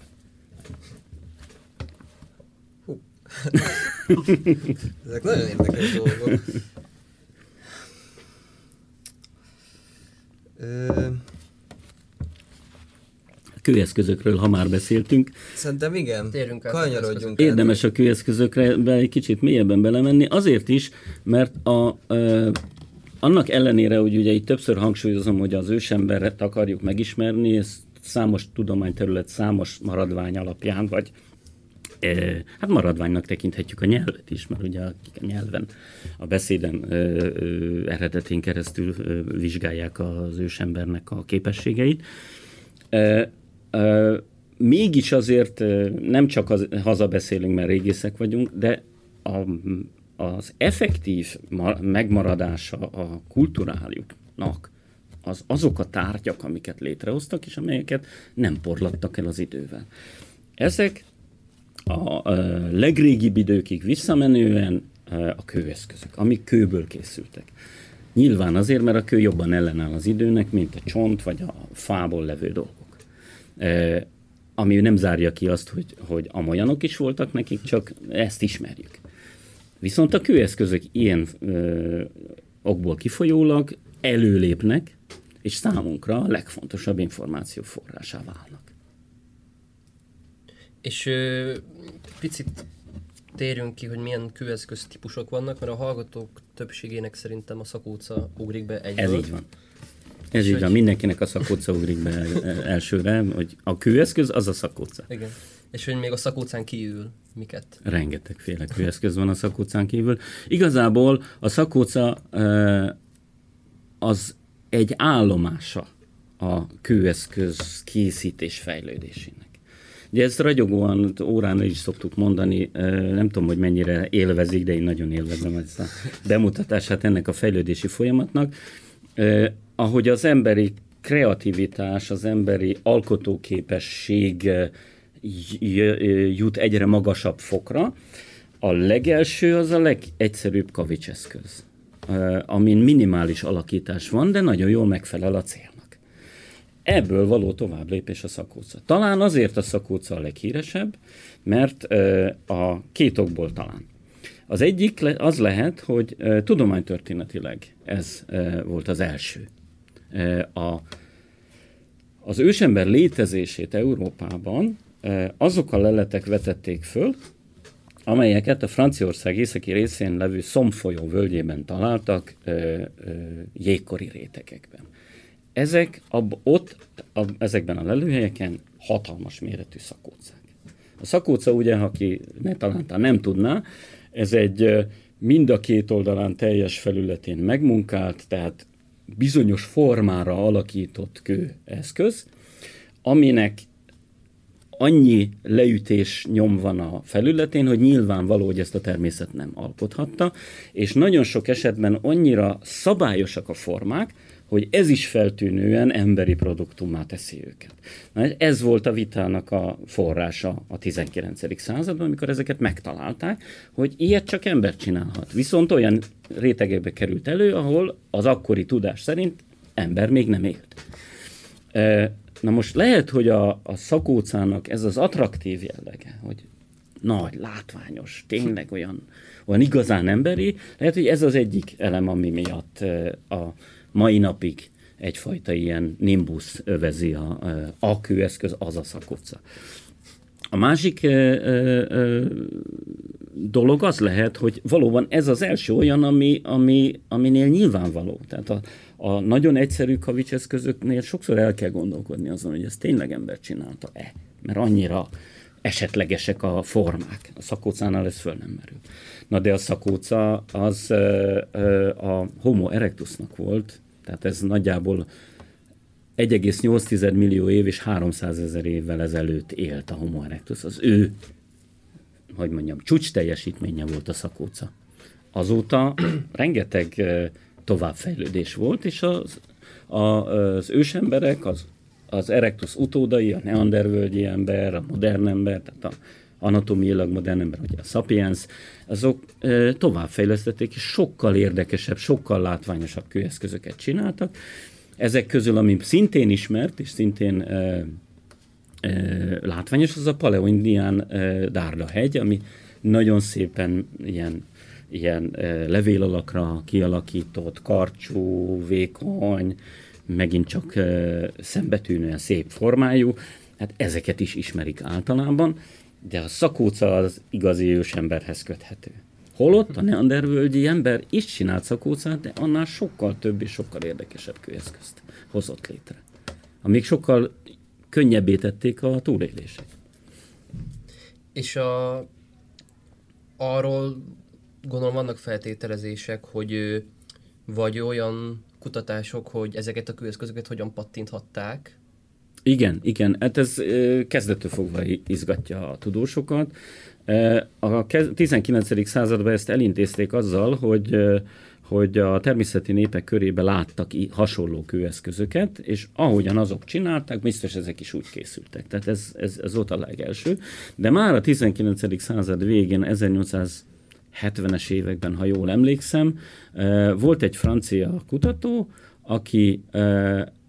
<laughs>
Ezek nagyon érdekes dolgok.
kőeszközökről, ha már beszéltünk.
Szerintem igen,
Térjünk
kanyarodjunk.
Érdemes a kőeszközökre egy kicsit mélyebben belemenni, azért is, mert a, annak ellenére, hogy ugye itt többször hangsúlyozom, hogy az ősemberet akarjuk megismerni, ez számos tudományterület, számos maradvány alapján, vagy e, hát maradványnak tekinthetjük a nyelvet is, mert ugye akik a nyelven, a beszéden e, e, eredetén keresztül e, vizsgálják az ősembernek a képességeit. E, e, mégis azért nem csak az, hazabeszélünk, mert régészek vagyunk, de a az effektív megmaradása a kulturáljuknak az azok a tárgyak, amiket létrehoztak, és amelyeket nem porlattak el az idővel. Ezek a, legrégibb időkig visszamenően a kőeszközök, amik kőből készültek. Nyilván azért, mert a kő jobban ellenáll az időnek, mint a csont vagy a fából levő dolgok. E, ami nem zárja ki azt, hogy, hogy amolyanok is voltak nekik, csak ezt ismerjük. Viszont a kőeszközök ilyen ö, okból kifolyólag előlépnek, és számunkra a legfontosabb információ forrásá válnak.
És ö, picit térjünk ki, hogy milyen kőeszköz típusok vannak, mert a hallgatók többségének szerintem a szakóca ugrik be egyből.
Ez így van. Ez így van, mindenkinek a szakóca ugrik be elsőre, hogy a kőeszköz az a szakóca.
Igen. És hogy még a szakócán kiül miket?
Rengetegféle kőeszköz van a szakócán kívül. Igazából a szakóca az egy állomása a kőeszköz készítés fejlődésének. Ugye ezt ragyogóan órán is szoktuk mondani, nem tudom, hogy mennyire élvezik, de én nagyon élvezem ezt a bemutatását ennek a fejlődési folyamatnak. Ahogy az emberi kreativitás, az emberi alkotóképesség jut egyre magasabb fokra, a legelső az a legegyszerűbb kavicseszköz, amin minimális alakítás van, de nagyon jól megfelel a célnak. Ebből való tovább lépés a szakóca. Talán azért a szakóca a leghíresebb, mert a két okból talán. Az egyik az lehet, hogy tudománytörténetileg ez volt az első. A, az ősember létezését Európában azok a leletek vetették föl, amelyeket a Franciaország északi részén levő Szomfolyó völgyében találtak ö, jégkori rétegekben. Ezek ab, ott, ab, ezekben a lelőhelyeken hatalmas méretű szakócák. A szakóca ugye, aki ne, talán nem tudná, ez egy mind a két oldalán teljes felületén megmunkált, tehát bizonyos formára alakított kőeszköz, aminek annyi leütés nyom van a felületén, hogy nyilvánvaló, hogy ezt a természet nem alkothatta, és nagyon sok esetben annyira szabályosak a formák, hogy ez is feltűnően emberi produktummá teszi őket. Ez volt a vitának a forrása a 19. században, amikor ezeket megtalálták, hogy ilyet csak ember csinálhat. Viszont olyan rétegekbe került elő, ahol az akkori tudás szerint ember még nem élt. Na most lehet, hogy a, a szakócának ez az attraktív jellege, hogy nagy, látványos, tényleg olyan, olyan igazán emberi, lehet, hogy ez az egyik elem, ami miatt a mai napig egyfajta ilyen nimbus övezi a, a kőeszköz, az a szakóca. A másik dolog az lehet, hogy valóban ez az első olyan, ami, ami, aminél nyilvánvaló. Tehát a, a nagyon egyszerű kavicseszközöknél sokszor el kell gondolkodni azon, hogy ez tényleg ember csinálta-e. Mert annyira esetlegesek a formák. A szakócánál ez föl nem merül. Na de a szakóca az a homo erectusnak volt, tehát ez nagyjából 1,8 millió év és 300 ezer évvel ezelőtt élt a homo erectus. Az ő, hogy mondjam, csúcs teljesítménye volt a szakóca. Azóta <clears throat> rengeteg továbbfejlődés volt, és az, a, az ősemberek, az, az erectus utódai, a neandervölgyi ember, a modern ember, tehát a anatomiailag modern ember, vagy a sapiens, azok továbbfejlesztették, és sokkal érdekesebb, sokkal látványosabb kőeszközöket csináltak. Ezek közül, ami szintén ismert, és szintén látványos, az a paleoindián Dárda hegy, ami nagyon szépen ilyen ilyen levél alakra kialakított, karcsú, vékony, megint csak szembetűnően szép formájú, hát ezeket is ismerik általában, de a szakóca az igazi ősemberhez köthető. Holott a neandervölgyi ember is csinált szakócát, de annál sokkal több és sokkal érdekesebb kőeszközt hozott létre. Amik sokkal könnyebbé tették a túlélését.
És a, arról gondolom vannak feltételezések, hogy vagy olyan kutatások, hogy ezeket a kőeszközöket hogyan pattinthatták.
Igen, igen, hát ez kezdettől fogva izgatja a tudósokat. A 19. században ezt elintézték azzal, hogy hogy a természeti népek körébe láttak hasonló kőeszközöket, és ahogyan azok csinálták, biztos ezek is úgy készültek. Tehát ez, ez, ez volt a legelső. De már a 19. század végén, 1800 70-es években, ha jól emlékszem, volt egy francia kutató, aki,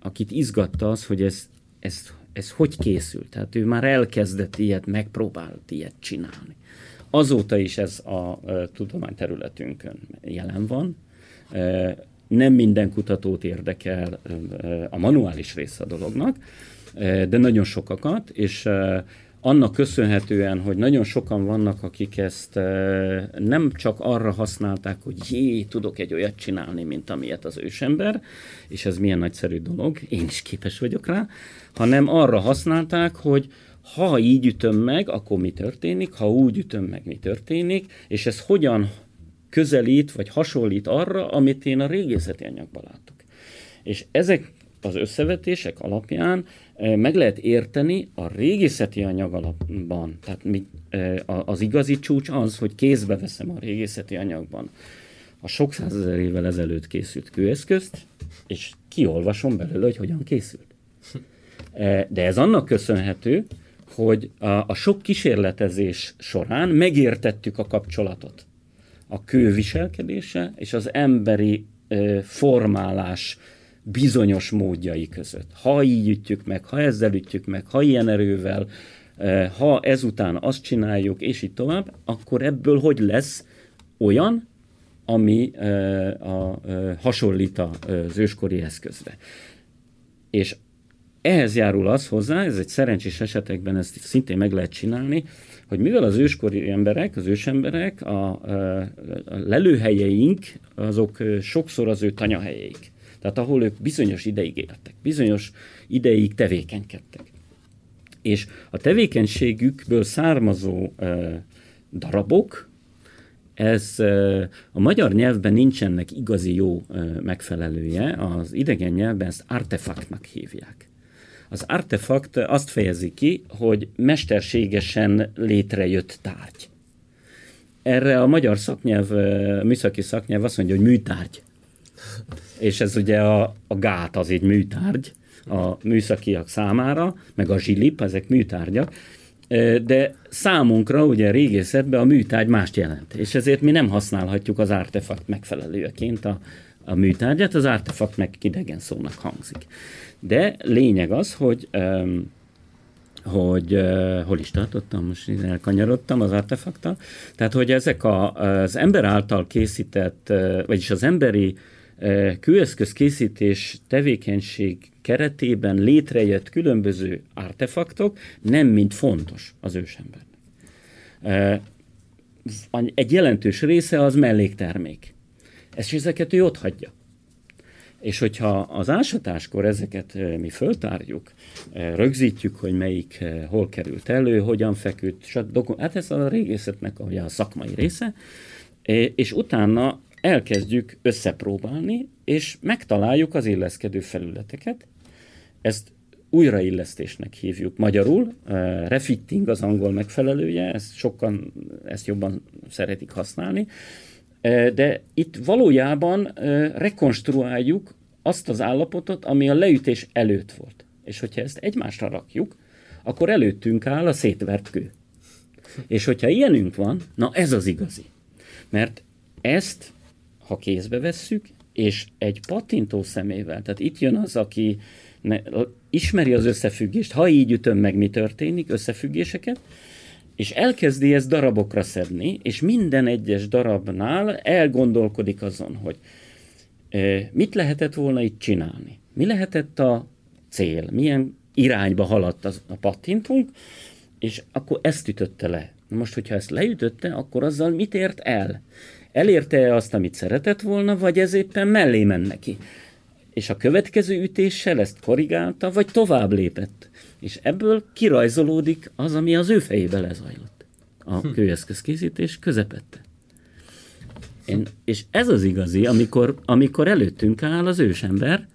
akit izgatta az, hogy ez, ez, ez hogy készült. Tehát ő már elkezdett ilyet, megpróbált ilyet csinálni. Azóta is ez a tudományterületünkön jelen van. Nem minden kutatót érdekel a manuális része a dolognak, de nagyon sokakat, és annak köszönhetően, hogy nagyon sokan vannak, akik ezt nem csak arra használták, hogy jé, tudok egy olyat csinálni, mint amilyet az ősember, és ez milyen nagyszerű dolog, én is képes vagyok rá, hanem arra használták, hogy ha így ütöm meg, akkor mi történik, ha úgy ütöm meg, mi történik, és ez hogyan közelít, vagy hasonlít arra, amit én a régészeti anyagban látok. És ezek az összevetések alapján eh, meg lehet érteni a régészeti anyag alapban. Tehát eh, az igazi csúcs az, hogy kézbe veszem a régészeti anyagban a sok százezer évvel ezelőtt készült kőeszközt, és kiolvasom belőle, hogy hogyan készült. Eh, de ez annak köszönhető, hogy a sok kísérletezés során megértettük a kapcsolatot a kő viselkedése és az emberi formálás bizonyos módjai között. Ha így ütjük meg, ha ezzel ütjük meg, ha ilyen erővel, ha ezután azt csináljuk, és így tovább, akkor ebből hogy lesz olyan, ami a, hasonlít az őskori eszközre. És ehhez járul az hozzá, ez egy szerencsés esetekben ezt szintén meg lehet csinálni, hogy mivel az őskori emberek, az ősemberek, a, a, lelőhelyeink, azok sokszor az ő tanyahelyeik. Tehát ahol ők bizonyos ideig éltek, bizonyos ideig tevékenykedtek. És a tevékenységükből származó e, darabok, ez a magyar nyelvben nincsenek igazi jó megfelelője, az idegen nyelvben ezt artefaktnak hívják. Az artefakt azt fejezi ki, hogy mesterségesen létrejött tárgy. Erre a magyar szaknyelv, műszaki szaknyelv azt mondja, hogy műtárgy. És ez ugye a, a gát az egy műtárgy a műszakiak számára, meg a zsilip, ezek műtárgyak, de számunkra ugye régészetben a műtárgy mást jelent, és ezért mi nem használhatjuk az artefakt megfelelőeként a, a műtárgyat, az artefakt meg idegen szónak hangzik. De lényeg az, hogy um, hogy uh, hol is tartottam, most elkanyarodtam az artefaktal. Tehát, hogy ezek a, az ember által készített, uh, vagyis az emberi uh, kőeszköz készítés tevékenység keretében létrejött különböző artefaktok nem mind fontos az ősembernek. Uh, egy jelentős része az melléktermék. Ezt ezeket ő ott hagyja. És hogyha az ásatáskor ezeket mi föltárjuk, rögzítjük, hogy melyik hol került elő, hogyan feküdt, hát ez a régészetnek a szakmai része, és utána elkezdjük összepróbálni, és megtaláljuk az illeszkedő felületeket. Ezt újraillesztésnek hívjuk magyarul, refitting az angol megfelelője, ezt sokan ezt jobban szeretik használni, de itt valójában rekonstruáljuk azt az állapotot, ami a leütés előtt volt. És hogyha ezt egymásra rakjuk, akkor előttünk áll a szétvert kő. És hogyha ilyenünk van, na ez az igazi. Mert ezt, ha kézbe vesszük, és egy pattintó szemével, tehát itt jön az, aki ne, ismeri az összefüggést, ha így ütöm meg, mi történik, összefüggéseket, és elkezdi ezt darabokra szedni, és minden egyes darabnál elgondolkodik azon, hogy mit lehetett volna itt csinálni. Mi lehetett a cél, milyen irányba haladt az, a pattintunk, és akkor ezt ütötte le. Most, hogyha ezt leütötte, akkor azzal mit ért el? Elérte-e azt, amit szeretett volna, vagy ez éppen mellé ment neki? És a következő ütéssel ezt korrigálta, vagy tovább lépett? És ebből kirajzolódik az, ami az ő fejébe lezajlott. A hm. kőeszközkészítés közepette. Én, és ez az igazi, amikor, amikor előttünk áll az ősember,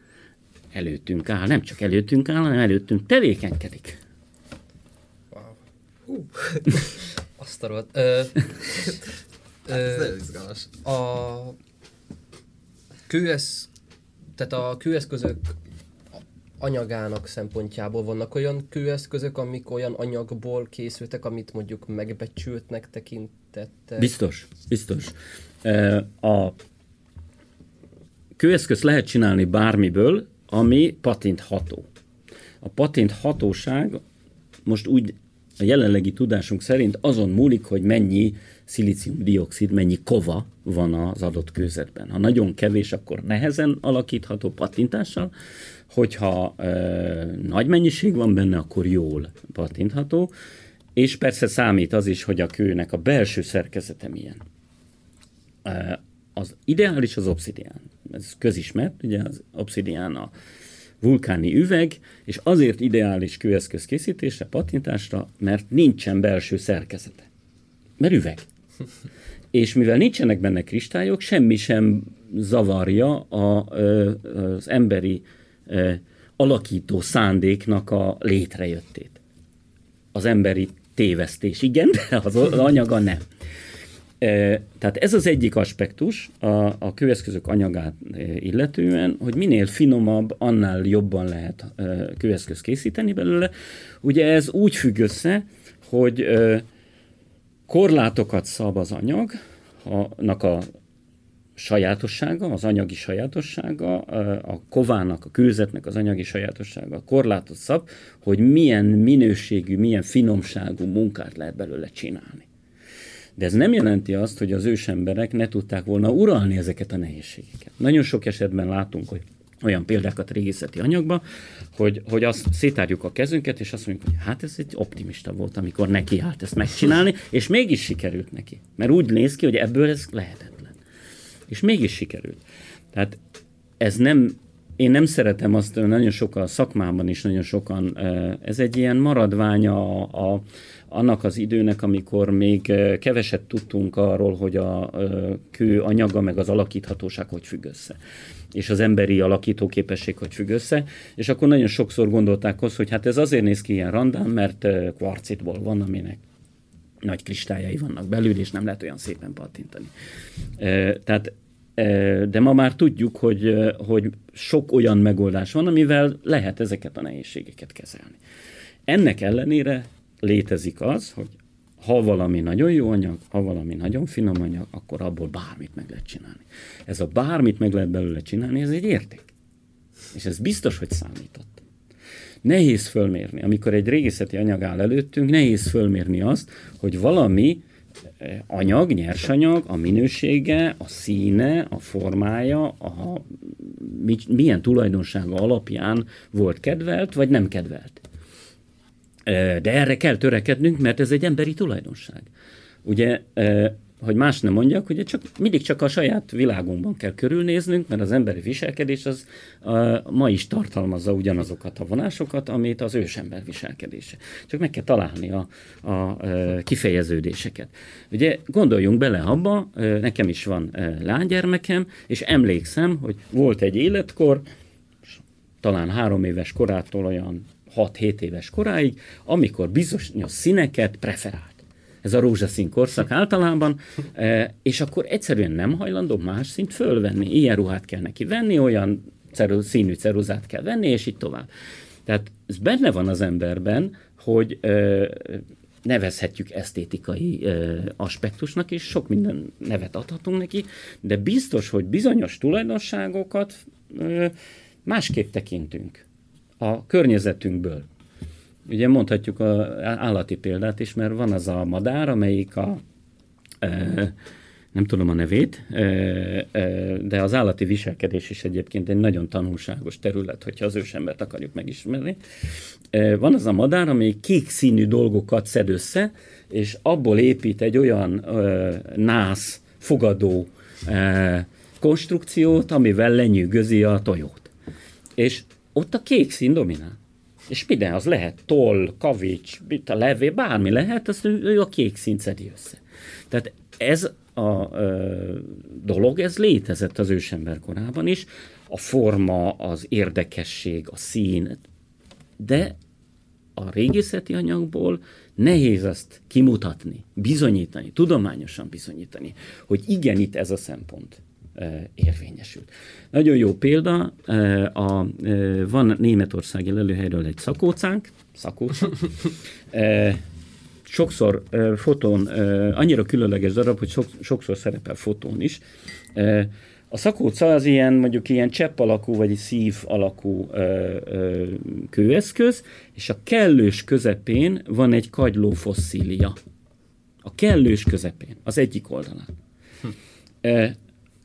előttünk áll, nem csak előttünk áll, hanem előttünk tevékenykedik.
Wow. Hú. <laughs> Azt a rohadt. Ö, <laughs>
ö, izgalmas.
A kőesz, tehát a kőeszközök anyagának szempontjából vannak olyan kőeszközök, amik olyan anyagból készültek, amit mondjuk megbecsültnek tekintettek?
Biztos, biztos. A kőeszköz lehet csinálni bármiből, ami patintható. A patint hatóság most úgy a jelenlegi tudásunk szerint azon múlik, hogy mennyi szilícium-dioxid, mennyi kova van az adott kőzetben. Ha nagyon kevés, akkor nehezen alakítható patintással, hogyha e, nagy mennyiség van benne, akkor jól pattintható, és persze számít az is, hogy a kőnek a belső szerkezete milyen. Az ideális az obszidián. Ez közismert, ugye az obszidián a vulkáni üveg, és azért ideális kőeszköz készítésre, patintásra, mert nincsen belső szerkezete. Mert üveg. <laughs> És mivel nincsenek benne kristályok, semmi sem zavarja a, az emberi alakító szándéknak a létrejöttét. Az emberi tévesztés, igen, de az, az <laughs> anyaga nem. Tehát ez az egyik aspektus a, a kőeszközök anyagát illetően, hogy minél finomabb, annál jobban lehet kőeszköz készíteni belőle. Ugye ez úgy függ össze, hogy korlátokat szab az anyagnak a sajátossága, az anyagi sajátossága, a kovának, a kőzetnek az anyagi sajátossága korlátot szab, hogy milyen minőségű, milyen finomságú munkát lehet belőle csinálni. De ez nem jelenti azt, hogy az ősemberek ne tudták volna uralni ezeket a nehézségeket. Nagyon sok esetben látunk, hogy olyan példákat régészeti anyagba, hogy, hogy azt szétárjuk a kezünket, és azt mondjuk, hogy hát ez egy optimista volt, amikor neki állt ezt megcsinálni, és mégis sikerült neki. Mert úgy néz ki, hogy ebből ez lehetetlen. És mégis sikerült. Tehát ez nem, én nem szeretem azt, nagyon sokan szakmában is nagyon sokan, ez egy ilyen maradványa a, annak az időnek, amikor még keveset tudtunk arról, hogy a kő anyaga meg az alakíthatóság hogy függ össze és az emberi alakító képesség hogy függ össze, és akkor nagyon sokszor gondolták azt, hogy hát ez azért néz ki ilyen randán, mert kvarcitból van, aminek nagy kristályai vannak belül, és nem lehet olyan szépen pattintani. Tehát de ma már tudjuk, hogy, hogy sok olyan megoldás van, amivel lehet ezeket a nehézségeket kezelni. Ennek ellenére létezik az, hogy ha valami nagyon jó anyag, ha valami nagyon finom anyag, akkor abból bármit meg lehet csinálni. Ez a bármit meg lehet belőle csinálni, ez egy érték. És ez biztos, hogy számított. Nehéz fölmérni, amikor egy régészeti anyag áll előttünk, nehéz fölmérni azt, hogy valami eh, anyag, nyersanyag, a minősége, a színe, a formája, a, milyen tulajdonsága alapján volt kedvelt, vagy nem kedvelt. De erre kell törekednünk, mert ez egy emberi tulajdonság. Ugye, hogy más nem mondjak, ugye csak, mindig csak a saját világunkban kell körülnéznünk, mert az emberi viselkedés az a, ma is tartalmazza ugyanazokat a vonásokat, amit az ősember viselkedése. Csak meg kell találni a, a, a kifejeződéseket. Ugye gondoljunk bele abba, nekem is van lánygyermekem, és emlékszem, hogy volt egy életkor, talán három éves korától olyan 6-7 éves koráig, amikor bizonyos színeket preferált. Ez a rózsaszín korszak általában, e, és akkor egyszerűen nem hajlandó más szint fölvenni. Ilyen ruhát kell neki venni, olyan ceru, színű ceruzát kell venni, és így tovább. Tehát ez benne van az emberben, hogy e, nevezhetjük esztétikai e, aspektusnak, és sok minden nevet adhatunk neki, de biztos, hogy bizonyos tulajdonságokat másképp tekintünk a környezetünkből. Ugye mondhatjuk az állati példát is, mert van az a madár, amelyik a, e, nem tudom a nevét, e, e, de az állati viselkedés is egyébként egy nagyon tanulságos terület, hogyha az ősembert akarjuk megismerni. Van az a madár, amely kék színű dolgokat szed össze, és abból épít egy olyan nász, fogadó konstrukciót, amivel lenyűgözi a tojót. És ott a kék szín dominál. És minden az lehet, toll, kavics, mit a levé, bármi lehet, azt ő, ő a kék színt szedi össze. Tehát ez a ö, dolog, ez létezett az ősember korában is, a forma, az érdekesség, a szín, de a régészeti anyagból nehéz ezt kimutatni, bizonyítani, tudományosan bizonyítani, hogy igen, itt ez a szempont érvényesült. Nagyon jó példa, a, van németországi lelőhelyről egy szakócánk, szakóca, sokszor fotón, annyira különleges darab, hogy sokszor szerepel fotón is. A szakóca az ilyen, mondjuk ilyen csepp alakú, vagy szív alakú ö, ö, kőeszköz, és a kellős közepén van egy kagyló fosszília. A kellős közepén, az egyik oldalán. Hm.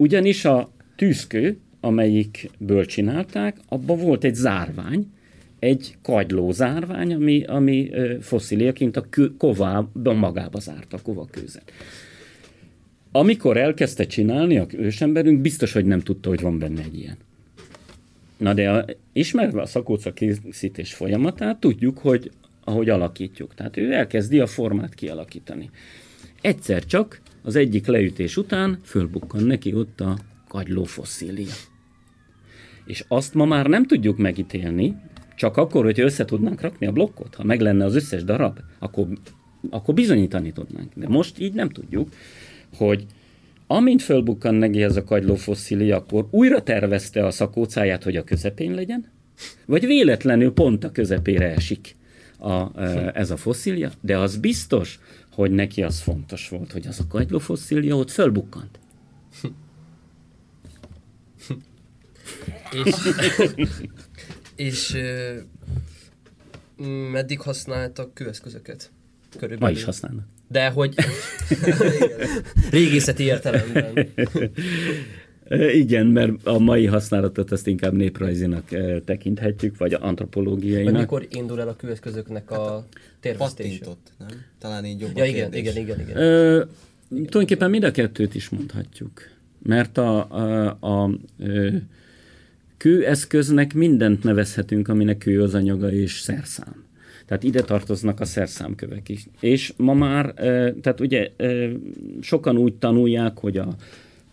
Ugyanis a tűzkő, amelyikből csinálták, abban volt egy zárvány, egy kagyló zárvány, ami, ami fosszíliaként a kovában magába zárt a kovakőzet. Amikor elkezdte csinálni a ősemberünk, biztos, hogy nem tudta, hogy van benne egy ilyen. Na de a, ismerve a szakóca készítés folyamatát, tudjuk, hogy ahogy alakítjuk. Tehát ő elkezdi a formát kialakítani. Egyszer csak az egyik leütés után fölbukkan neki ott a kagyló fosszília. És azt ma már nem tudjuk megítélni, csak akkor, hogy össze tudnánk rakni a blokkot, ha meg lenne az összes darab, akkor, akkor bizonyítani tudnánk. De most így nem tudjuk, hogy amint fölbukkan neki ez a kagyló fosszília, akkor újra tervezte a szakócáját, hogy a közepén legyen, vagy véletlenül pont a közepére esik a, ez a fosszília, de az biztos, hogy neki az fontos volt, hogy az a kagyló fosszília ott fölbukkant.
és, és meddig használtak kőeszközöket?
Körülbelül. Ma is használnak.
De hogy <laughs> régészeti értelemben. <laughs>
Igen, mert a mai használatot azt inkább néprajzinak tekinthetjük, vagy antropológiainak. Vagy
mikor indul el a kőeszközöknek a hát térvesztése?
nem? Talán így jobb
ja, igen, igen, igen, igen.
Ö, tulajdonképpen mind a kettőt is mondhatjuk. Mert a, a, a, a kőeszköznek mindent nevezhetünk, aminek kő az anyaga és szerszám. Tehát ide tartoznak a szerszámkövek is. És ma már, tehát ugye sokan úgy tanulják, hogy a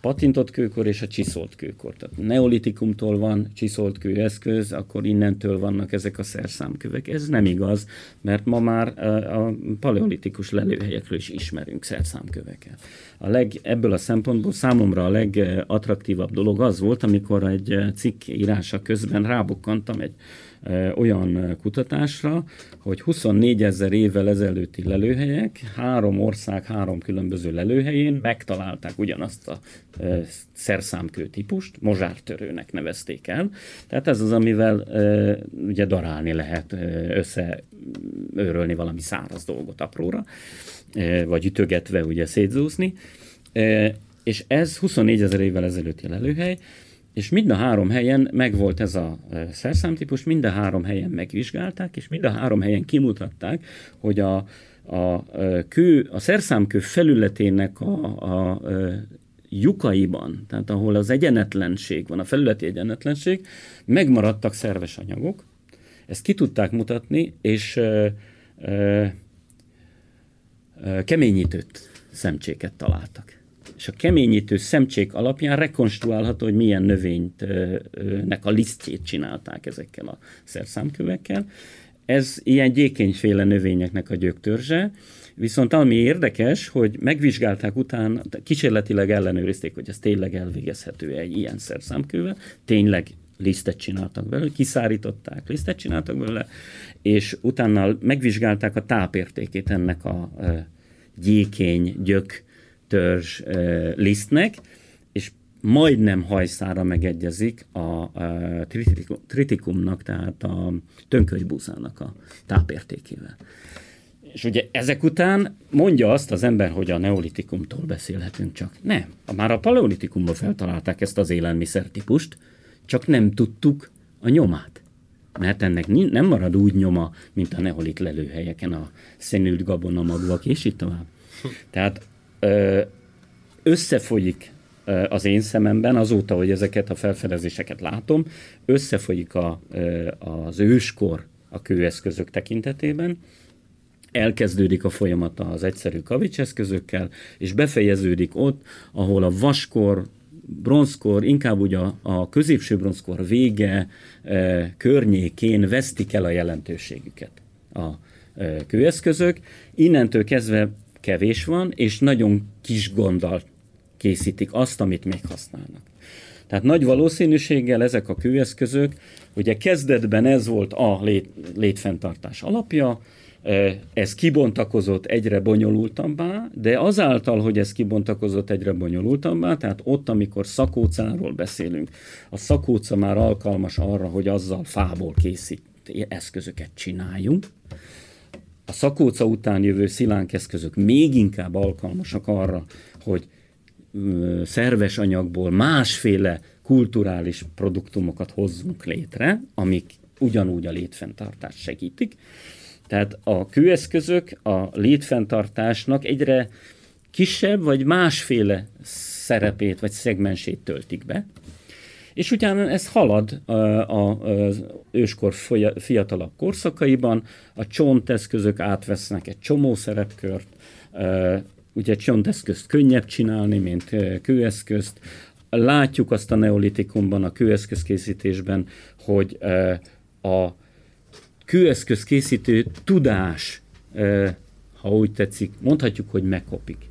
patintott kőkor és a csiszolt kőkor. Tehát neolitikumtól van csiszolt kőeszköz, akkor innentől vannak ezek a szerszámkövek. Ez nem igaz, mert ma már a paleolitikus lelőhelyekről is ismerünk szerszámköveket. A leg, ebből a szempontból számomra a legattraktívabb dolog az volt, amikor egy cikk írása közben rábukkantam egy olyan kutatásra, hogy 24 ezer évvel ezelőtti lelőhelyek, három ország, három különböző lelőhelyén megtalálták ugyanazt a szerszámkő típust, mozsártörőnek nevezték el. Tehát ez az, amivel ugye darálni lehet, összeőrölni valami száraz dolgot apróra, vagy ütögetve ugye szétzúzni. És ez 24 ezer évvel ezelőtti lelőhely, és mind a három helyen megvolt ez a szerszámtípus, mind a három helyen megvizsgálták, és mind a három helyen kimutatták, hogy a, a, kő, a szerszámkő felületének a, a, a lyukaiban, tehát ahol az egyenetlenség van, a felületi egyenetlenség, megmaradtak szerves anyagok. Ezt ki tudták mutatni, és ö, ö, keményítőt szemcséket találtak és a keményítő szemcsék alapján rekonstruálható, hogy milyen növénynek a lisztjét csinálták ezekkel a szerszámkövekkel. Ez ilyen gyékenyféle növényeknek a gyöktörzse, viszont ami érdekes, hogy megvizsgálták utána, kísérletileg ellenőrizték, hogy ez tényleg elvégezhető egy ilyen szerszámkővel, tényleg lisztet csináltak belőle, kiszárították, lisztet csináltak belőle, és utána megvizsgálták a tápértékét ennek a gyékeny, gyök törzs lisztnek, és majdnem hajszára megegyezik a, a tritikumnak, tehát a tönkölybúzának a tápértékével. És ugye ezek után mondja azt az ember, hogy a neolitikumtól beszélhetünk csak. Nem, már a paleolitikumban feltalálták ezt az élelmiszertípust, csak nem tudtuk a nyomát. Mert ennek nem marad úgy nyoma, mint a neolit lelőhelyeken, a szenült gabona és így tovább. Tehát összefolyik az én szememben, azóta, hogy ezeket a felfedezéseket látom, összefolyik a, az őskor a kőeszközök tekintetében, elkezdődik a folyamata az egyszerű kavicseszközökkel, és befejeződik ott, ahol a vaskor, bronzkor, inkább ugye a, a középső bronzkor vége e, környékén vesztik el a jelentőségüket a e, kőeszközök. Innentől kezdve kevés van, és nagyon kis gonddal készítik azt, amit még használnak. Tehát nagy valószínűséggel ezek a kőeszközök, ugye kezdetben ez volt a lét, létfenntartás alapja, ez kibontakozott egyre bonyolultabbá, de azáltal, hogy ez kibontakozott egyre bonyolultabbá, tehát ott, amikor szakócáról beszélünk, a szakóca már alkalmas arra, hogy azzal fából készít eszközöket csináljunk, a szakóca után jövő eszközök még inkább alkalmasak arra, hogy szerves anyagból másféle kulturális produktumokat hozzunk létre, amik ugyanúgy a létfenntartást segítik. Tehát a kőeszközök a létfenntartásnak egyre kisebb vagy másféle szerepét vagy szegmensét töltik be, És utána ez halad az őskor fiatalabb korszakaiban, a csonteszközök átvesznek egy csomó szerepkört, ugye csonteszközt könnyebb csinálni, mint kőeszközt. Látjuk azt a neolitikumban, a kőeszközkészítésben, hogy a kőeszközkészítő tudás, ha úgy tetszik, mondhatjuk, hogy megkopik.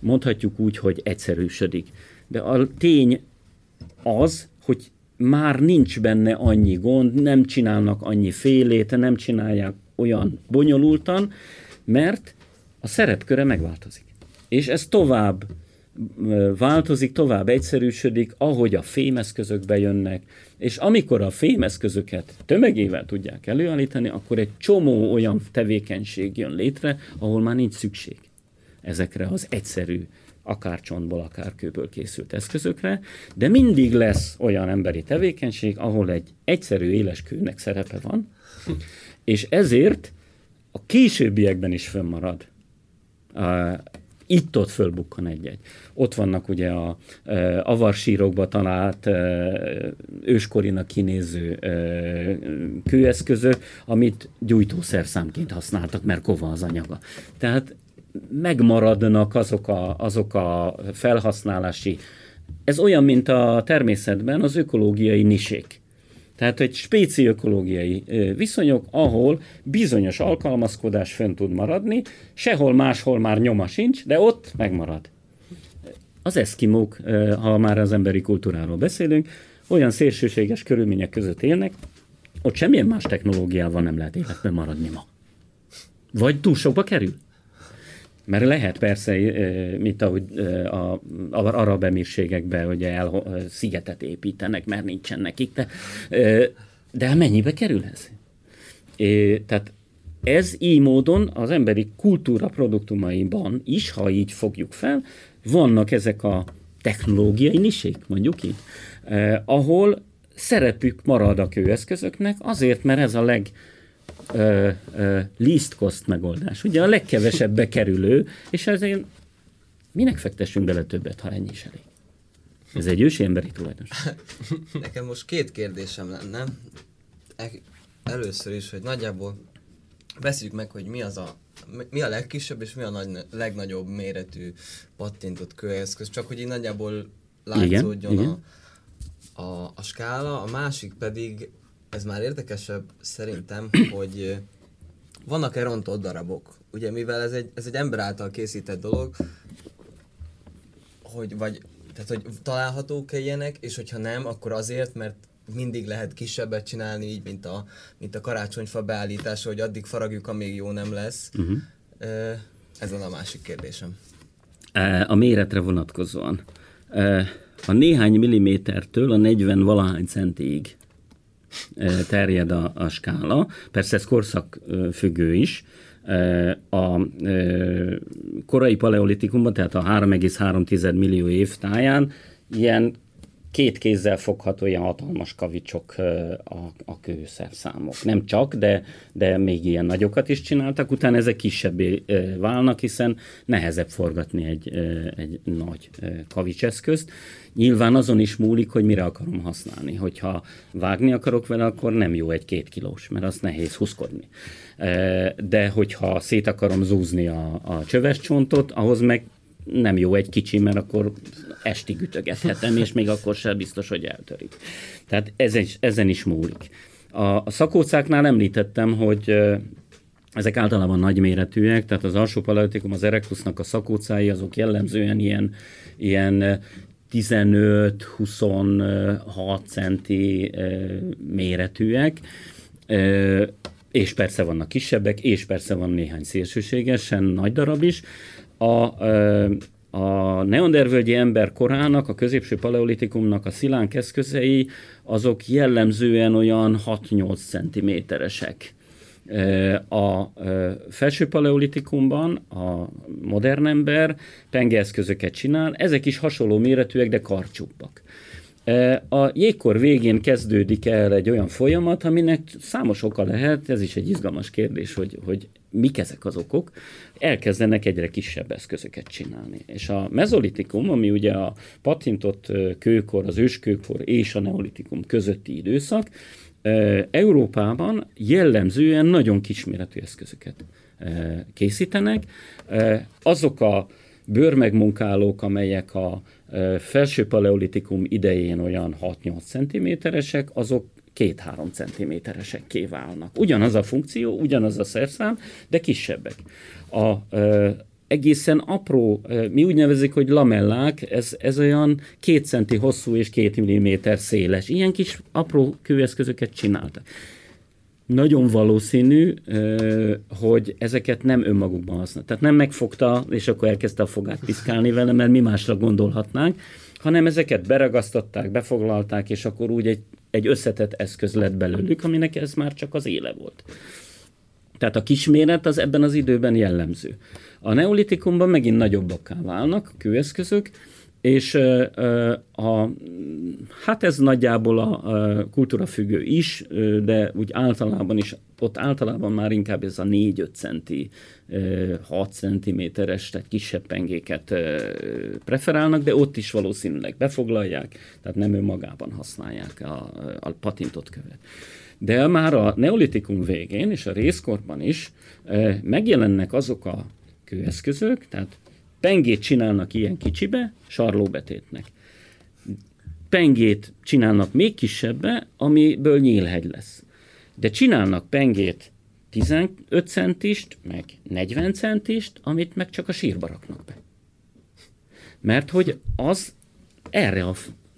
Mondhatjuk úgy, hogy egyszerűsödik. De a tény az, hogy már nincs benne annyi gond, nem csinálnak annyi félét, nem csinálják olyan bonyolultan, mert a szerepköre megváltozik. És ez tovább változik, tovább egyszerűsödik, ahogy a fémeszközök bejönnek, és amikor a fémeszközöket tömegével tudják előállítani, akkor egy csomó olyan tevékenység jön létre, ahol már nincs szükség ezekre az egyszerű, akár csontból, akár kőből készült eszközökre, de mindig lesz olyan emberi tevékenység, ahol egy egyszerű éles kőnek szerepe van, és ezért a későbbiekben is fönnmarad itt-ott fölbukkan egy-egy. Ott vannak ugye a e, avarsírokba talált e, őskorinak kinéző e, kőeszközök, amit gyújtószerszámként használtak, mert kova az anyaga. Tehát megmaradnak azok a, azok a felhasználási ez olyan, mint a természetben az ökológiai nisék. Tehát egy spéci ökológiai viszonyok, ahol bizonyos alkalmazkodás fönn tud maradni, sehol máshol már nyoma sincs, de ott megmarad. Az eszkimók, ha már az emberi kultúráról beszélünk, olyan szélsőséges körülmények között élnek, ott semmilyen más technológiával nem lehet életben maradni ma. Vagy túl sokba kerül. Mert lehet persze, mint ahogy a, a arab emírségekben ugye el, szigetet építenek, mert nincsen nekik, de, de mennyibe kerül ez? É, tehát ez így módon az emberi kultúra produktumaiban is, ha így fogjuk fel, vannak ezek a technológiai nisék, mondjuk így, eh, ahol szerepük marad a kőeszközöknek, azért, mert ez a leg, ö, ö, least cost megoldás. Ugye a legkevesebbe kerülő, és ezért minek fektessünk bele többet, ha ennyi is elég? Ez egy ősi emberi tulajdonság. <laughs>
Nekem most két kérdésem lenne. E, először is, hogy nagyjából beszéljük meg, hogy mi az a mi a legkisebb és mi a nagy, legnagyobb méretű pattintott kőeszköz, csak hogy így nagyjából látszódjon igen, a, igen. A, a skála, a másik pedig ez már érdekesebb szerintem, <clears throat> hogy vannak-e rontott darabok? Ugye mivel ez egy, ez egy ember által készített dolog, hogy vagy, tehát hogy találhatók-e ilyenek, és hogyha nem, akkor azért, mert mindig lehet kisebbet csinálni, így, mint a, mint a karácsonyfa beállítása, hogy addig faragjuk, amíg jó nem lesz. Uh-huh. Ez a másik kérdésem.
A méretre vonatkozóan. A néhány millimétertől a 40 valahány centig terjed a, a skála. Persze ez korszak függő is. A korai paleolitikumban, tehát a 3,3 millió év táján ilyen két kézzel fogható ilyen hatalmas kavicsok a, a kőszerszámok. Nem csak, de, de még ilyen nagyokat is csináltak, utána ezek kisebbé válnak, hiszen nehezebb forgatni egy, egy nagy kavicseszközt. Nyilván azon is múlik, hogy mire akarom használni. Hogyha vágni akarok vele, akkor nem jó egy két kilós, mert az nehéz húzkodni. De hogyha szét akarom zúzni a, a csöves csontot, ahhoz meg nem jó egy kicsi, mert akkor estig ütögethetem, és még akkor sem biztos, hogy eltörik. Tehát ezen is, ezen is múlik. A, a szakócáknál említettem, hogy ezek általában nagyméretűek, tehát az alsó paleolitikum, az erektusznak a szakócái, azok jellemzően ilyen, ilyen 15-26 centi méretűek, és persze vannak kisebbek, és persze van néhány szélsőségesen nagy darab is. A, a neandervölgyi ember korának, a középső paleolitikumnak a szilánk eszközei, azok jellemzően olyan 6-8 cm-esek. A felső paleolitikumban a modern ember pengeeszközöket csinál, ezek is hasonló méretűek, de karcsúbbak. A jégkor végén kezdődik el egy olyan folyamat, aminek számos oka lehet, ez is egy izgalmas kérdés, hogy, hogy mik ezek az okok, elkezdenek egyre kisebb eszközöket csinálni. És a mezolitikum, ami ugye a patintott kőkor, az őskőkor és a neolitikum közötti időszak, Európában jellemzően nagyon kisméretű eszközöket készítenek. Azok a bőrmegmunkálók, amelyek a felső paleolitikum idején olyan 6-8 cm-esek, azok két-három centiméteresekké válnak. Ugyanaz a funkció, ugyanaz a szerszám, de kisebbek. A, egészen apró, mi úgy nevezik, hogy lamellák, ez, ez olyan két centi hosszú és két milliméter széles. Ilyen kis apró kőeszközöket csináltak. Nagyon valószínű, hogy ezeket nem önmagukban használ. Tehát nem megfogta, és akkor elkezdte a fogát piszkálni vele, mert mi másra gondolhatnánk, hanem ezeket beragasztották, befoglalták, és akkor úgy egy, egy összetett eszköz lett belőlük, aminek ez már csak az éle volt. Tehát a kisméret az ebben az időben jellemző. A neolitikumban megint nagyobbakká válnak a kőeszközök, és a, hát ez nagyjából a, kultúra függő is, de úgy általában is, ott általában már inkább ez a 4-5 centi, 6 centiméteres, tehát kisebb pengéket preferálnak, de ott is valószínűleg befoglalják, tehát nem önmagában használják a, a patintot követ. De már a neolitikum végén és a részkorban is megjelennek azok a kőeszközök, tehát pengét csinálnak ilyen kicsibe, sarlóbetétnek. Pengét csinálnak még kisebbe, amiből nyílhegy lesz. De csinálnak pengét 15 centist, meg 40 centist, amit meg csak a sírba raknak be. Mert hogy az erre a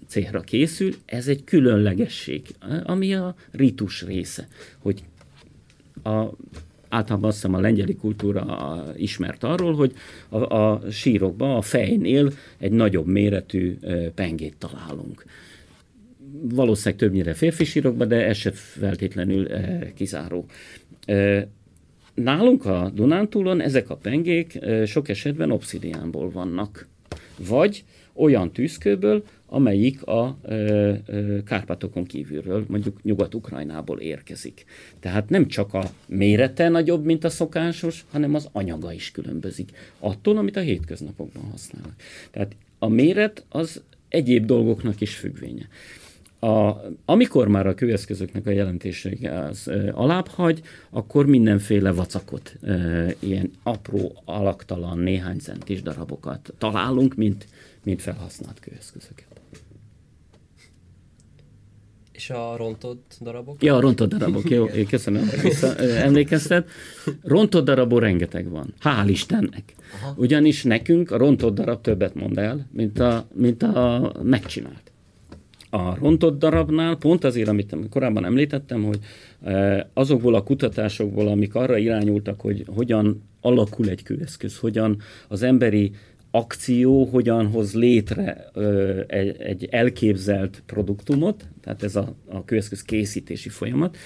célra készül, ez egy különlegesség, ami a ritus része, hogy a általában azt hiszem a lengyeli kultúra ismert arról, hogy a, a sírokban, a fejnél egy nagyobb méretű pengét találunk. Valószínűleg többnyire férfi sírokban, de ez se feltétlenül kizáró. Nálunk a Dunántúlon ezek a pengék sok esetben obszidiánból vannak. Vagy olyan tűzkőből, amelyik a ö, ö, Kárpátokon kívülről, mondjuk Nyugat-Ukrajnából érkezik. Tehát nem csak a mérete nagyobb, mint a szokásos, hanem az anyaga is különbözik attól, amit a hétköznapokban használnak. Tehát a méret az egyéb dolgoknak is függvénye. A, amikor már a kőeszközöknek a jelentősége az e, alább hagy, akkor mindenféle vacakot, e, ilyen apró, alaktalan, néhány centis darabokat találunk, mint, mint felhasznált kőeszközöket.
És a rontott darabok?
Ja, a rontott darabok, jó, köszönöm, vissza, emlékezted. Rontott darabok rengeteg van, hál' Istennek. Aha. Ugyanis nekünk a rontott darab többet mond el, mint a, mint a megcsinált. A rontott darabnál pont azért, amit korábban említettem, hogy azokból a kutatásokból, amik arra irányultak, hogy hogyan alakul egy kőeszköz, hogyan az emberi akció hogyan hoz létre ö, egy, egy elképzelt produktumot, tehát ez a, a kőeszköz készítési folyamat.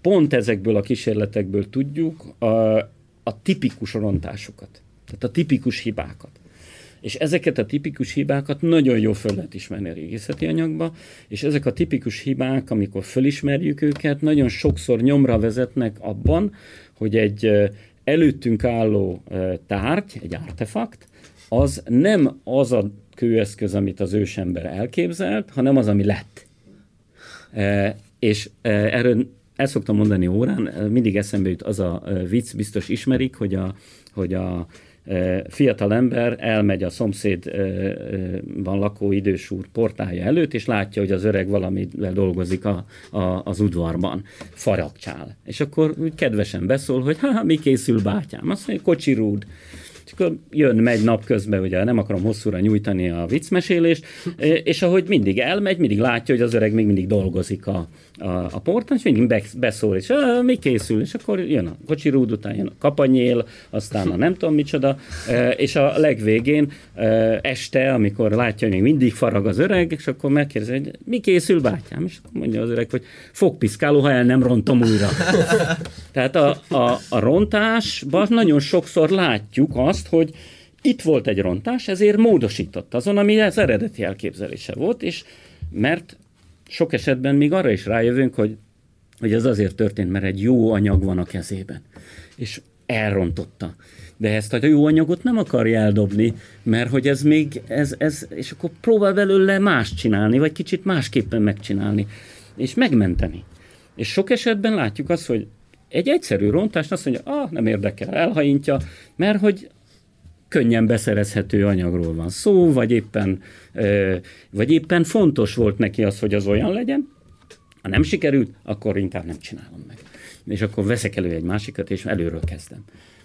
Pont ezekből a kísérletekből tudjuk a, a tipikus rontásokat, tehát a tipikus hibákat. És ezeket a tipikus hibákat nagyon jól föl lehet ismerni a régészeti anyagba, és ezek a tipikus hibák, amikor fölismerjük őket, nagyon sokszor nyomra vezetnek abban, hogy egy előttünk álló tárgy, egy artefakt, az nem az a kőeszköz, amit az ősember elképzelt, hanem az, ami lett. E, és e, erről el szoktam mondani órán, mindig eszembe jut az a vicc, biztos ismerik, hogy a, hogy a fiatal ember elmegy a szomszédban lakó idős úr portája előtt, és látja, hogy az öreg valamivel dolgozik a, a, az udvarban, faragcsál. És akkor kedvesen beszól, hogy ha, mi készül bátyám? Azt mondja, kocsirúd. És akkor jön, megy nap közben, ugye nem akarom hosszúra nyújtani a viccmesélést, <laughs> és ahogy mindig elmegy, mindig látja, hogy az öreg még mindig dolgozik a, a, a portán, és mindig beszól, és mi készül, és akkor jön a kocsi rúd, után jön a kapanyél, aztán a nem tudom micsoda, és a legvégén este, amikor látja, hogy még mindig farag az öreg, és akkor megkérdezi, hogy mi készül, bátyám, és akkor mondja az öreg, hogy fogpiszkáló, ha el nem rontom újra. <laughs> Tehát a, a, a rontásban nagyon sokszor látjuk azt, hogy itt volt egy rontás, ezért módosított azon, ami az eredeti elképzelése volt, és mert sok esetben még arra is rájövünk, hogy hogy ez azért történt, mert egy jó anyag van a kezében. És elrontotta. De ezt a jó anyagot nem akarja eldobni, mert hogy ez még, ez, ez, és akkor próbál belőle más csinálni, vagy kicsit másképpen megcsinálni, és megmenteni. És sok esetben látjuk azt, hogy egy egyszerű rontás azt mondja, ah, nem érdekel, elhajintja, mert hogy könnyen beszerezhető anyagról van szó, vagy éppen, vagy éppen fontos volt neki az, hogy az olyan legyen. Ha nem sikerült, akkor inkább nem csinálom meg. És akkor veszek elő egy másikat, és előről kezdem.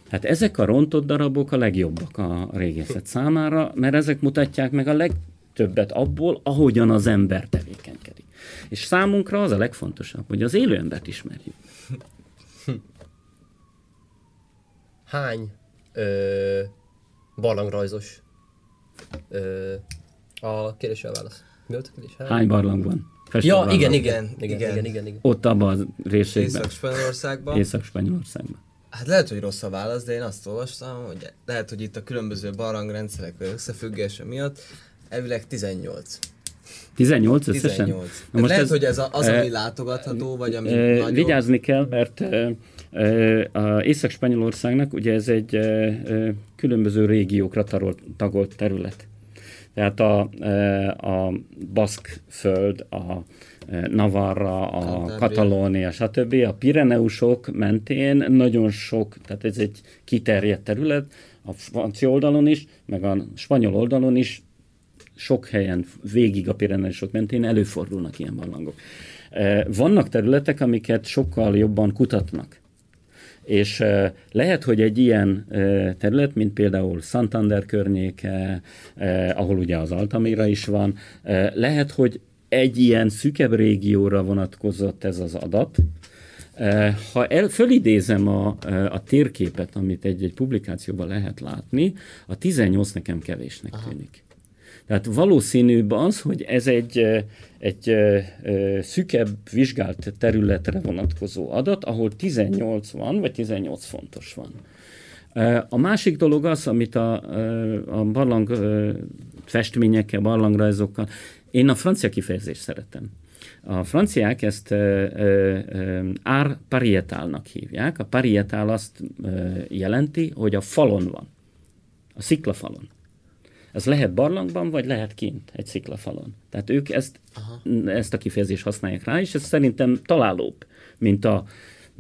Hát ezek a rontott darabok a legjobbak a régészet számára, mert ezek mutatják meg a legtöbbet abból, ahogyan az ember tevékenykedik. És számunkra az a legfontosabb, hogy az élő embert ismerjük.
Hány ö, barlangrajzos ö, a kérdésre válasz? Mi volt a kérdés?
Hány, Hány barlang van?
Ja, igen, igen, igen, igen, igen, igen, igen.
Ott abban a részségben.
Észak-Spanyolországban.
Észak-Spanyolországban.
Hát lehet, hogy rossz a válasz, de én azt olvastam, hogy lehet, hogy itt a különböző barangrendszerek összefüggése miatt elvileg 18.
18 összesen?
18. Na most lehet, ez, hogy ez az, ami e, látogatható, vagy ami
e, nagyon... Vigyázni kell, mert e, a Észak-Spanyolországnak ugye ez egy különböző régiókra tarolt, tagolt terület. Tehát a, a Baszk föld, a Navarra, a Katalónia, stb. A Pireneusok mentén nagyon sok, tehát ez egy kiterjedt terület, a francia oldalon is, meg a spanyol oldalon is sok helyen végig a Pireneusok mentén előfordulnak ilyen barlangok. Vannak területek, amiket sokkal jobban kutatnak. És lehet, hogy egy ilyen terület, mint például Santander környéke, ahol ugye az Altamira is van, lehet, hogy egy ilyen szükebb régióra vonatkozott ez az adat. Ha el, fölidézem a, a térképet, amit egy-egy publikációban lehet látni, a 18 nekem kevésnek Aha. tűnik. Tehát valószínűbb az, hogy ez egy, egy szükebb vizsgált területre vonatkozó adat, ahol 18 van, vagy 18 fontos van. A másik dolog az, amit a, a barlang festményekkel, barlangrajzokkal, én a francia kifejezést szeretem. A franciák ezt ár parietálnak hívják. A parietál azt jelenti, hogy a falon van. A sziklafalon. Ez lehet barlangban, vagy lehet kint egy sziklafalon. Tehát ők ezt, ezt a kifejezést használják rá, és ez szerintem találóbb, mint a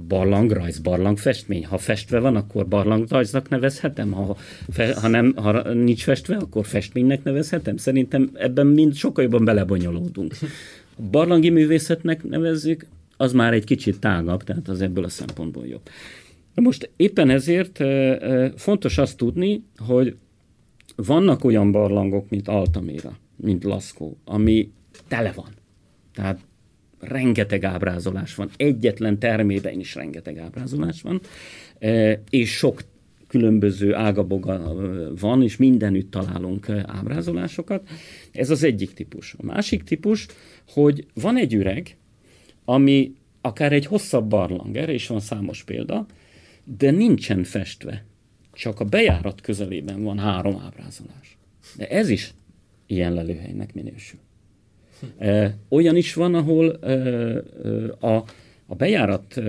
barlangrajz, barlangfestmény. Ha festve van, akkor barlangrajznak nevezhetem, ha, fe, ha, nem, ha nincs festve, akkor festménynek nevezhetem. Szerintem ebben mind sokkal jobban belebonyolódunk. A barlangi művészetnek nevezzük, az már egy kicsit tágabb, tehát az ebből a szempontból jobb. Na most éppen ezért fontos azt tudni, hogy vannak olyan barlangok, mint Altamira, mint Laszkó, ami tele van. Tehát rengeteg ábrázolás van, egyetlen termében is rengeteg ábrázolás van, e, és sok különböző ágaboga van, és mindenütt találunk ábrázolásokat. Ez az egyik típus. A másik típus, hogy van egy üreg, ami akár egy hosszabb barlang, erre is van számos példa, de nincsen festve. Csak a bejárat közelében van három ábrázolás. De ez is ilyen lelőhelynek minősül. Olyan is van, ahol a, a bejárat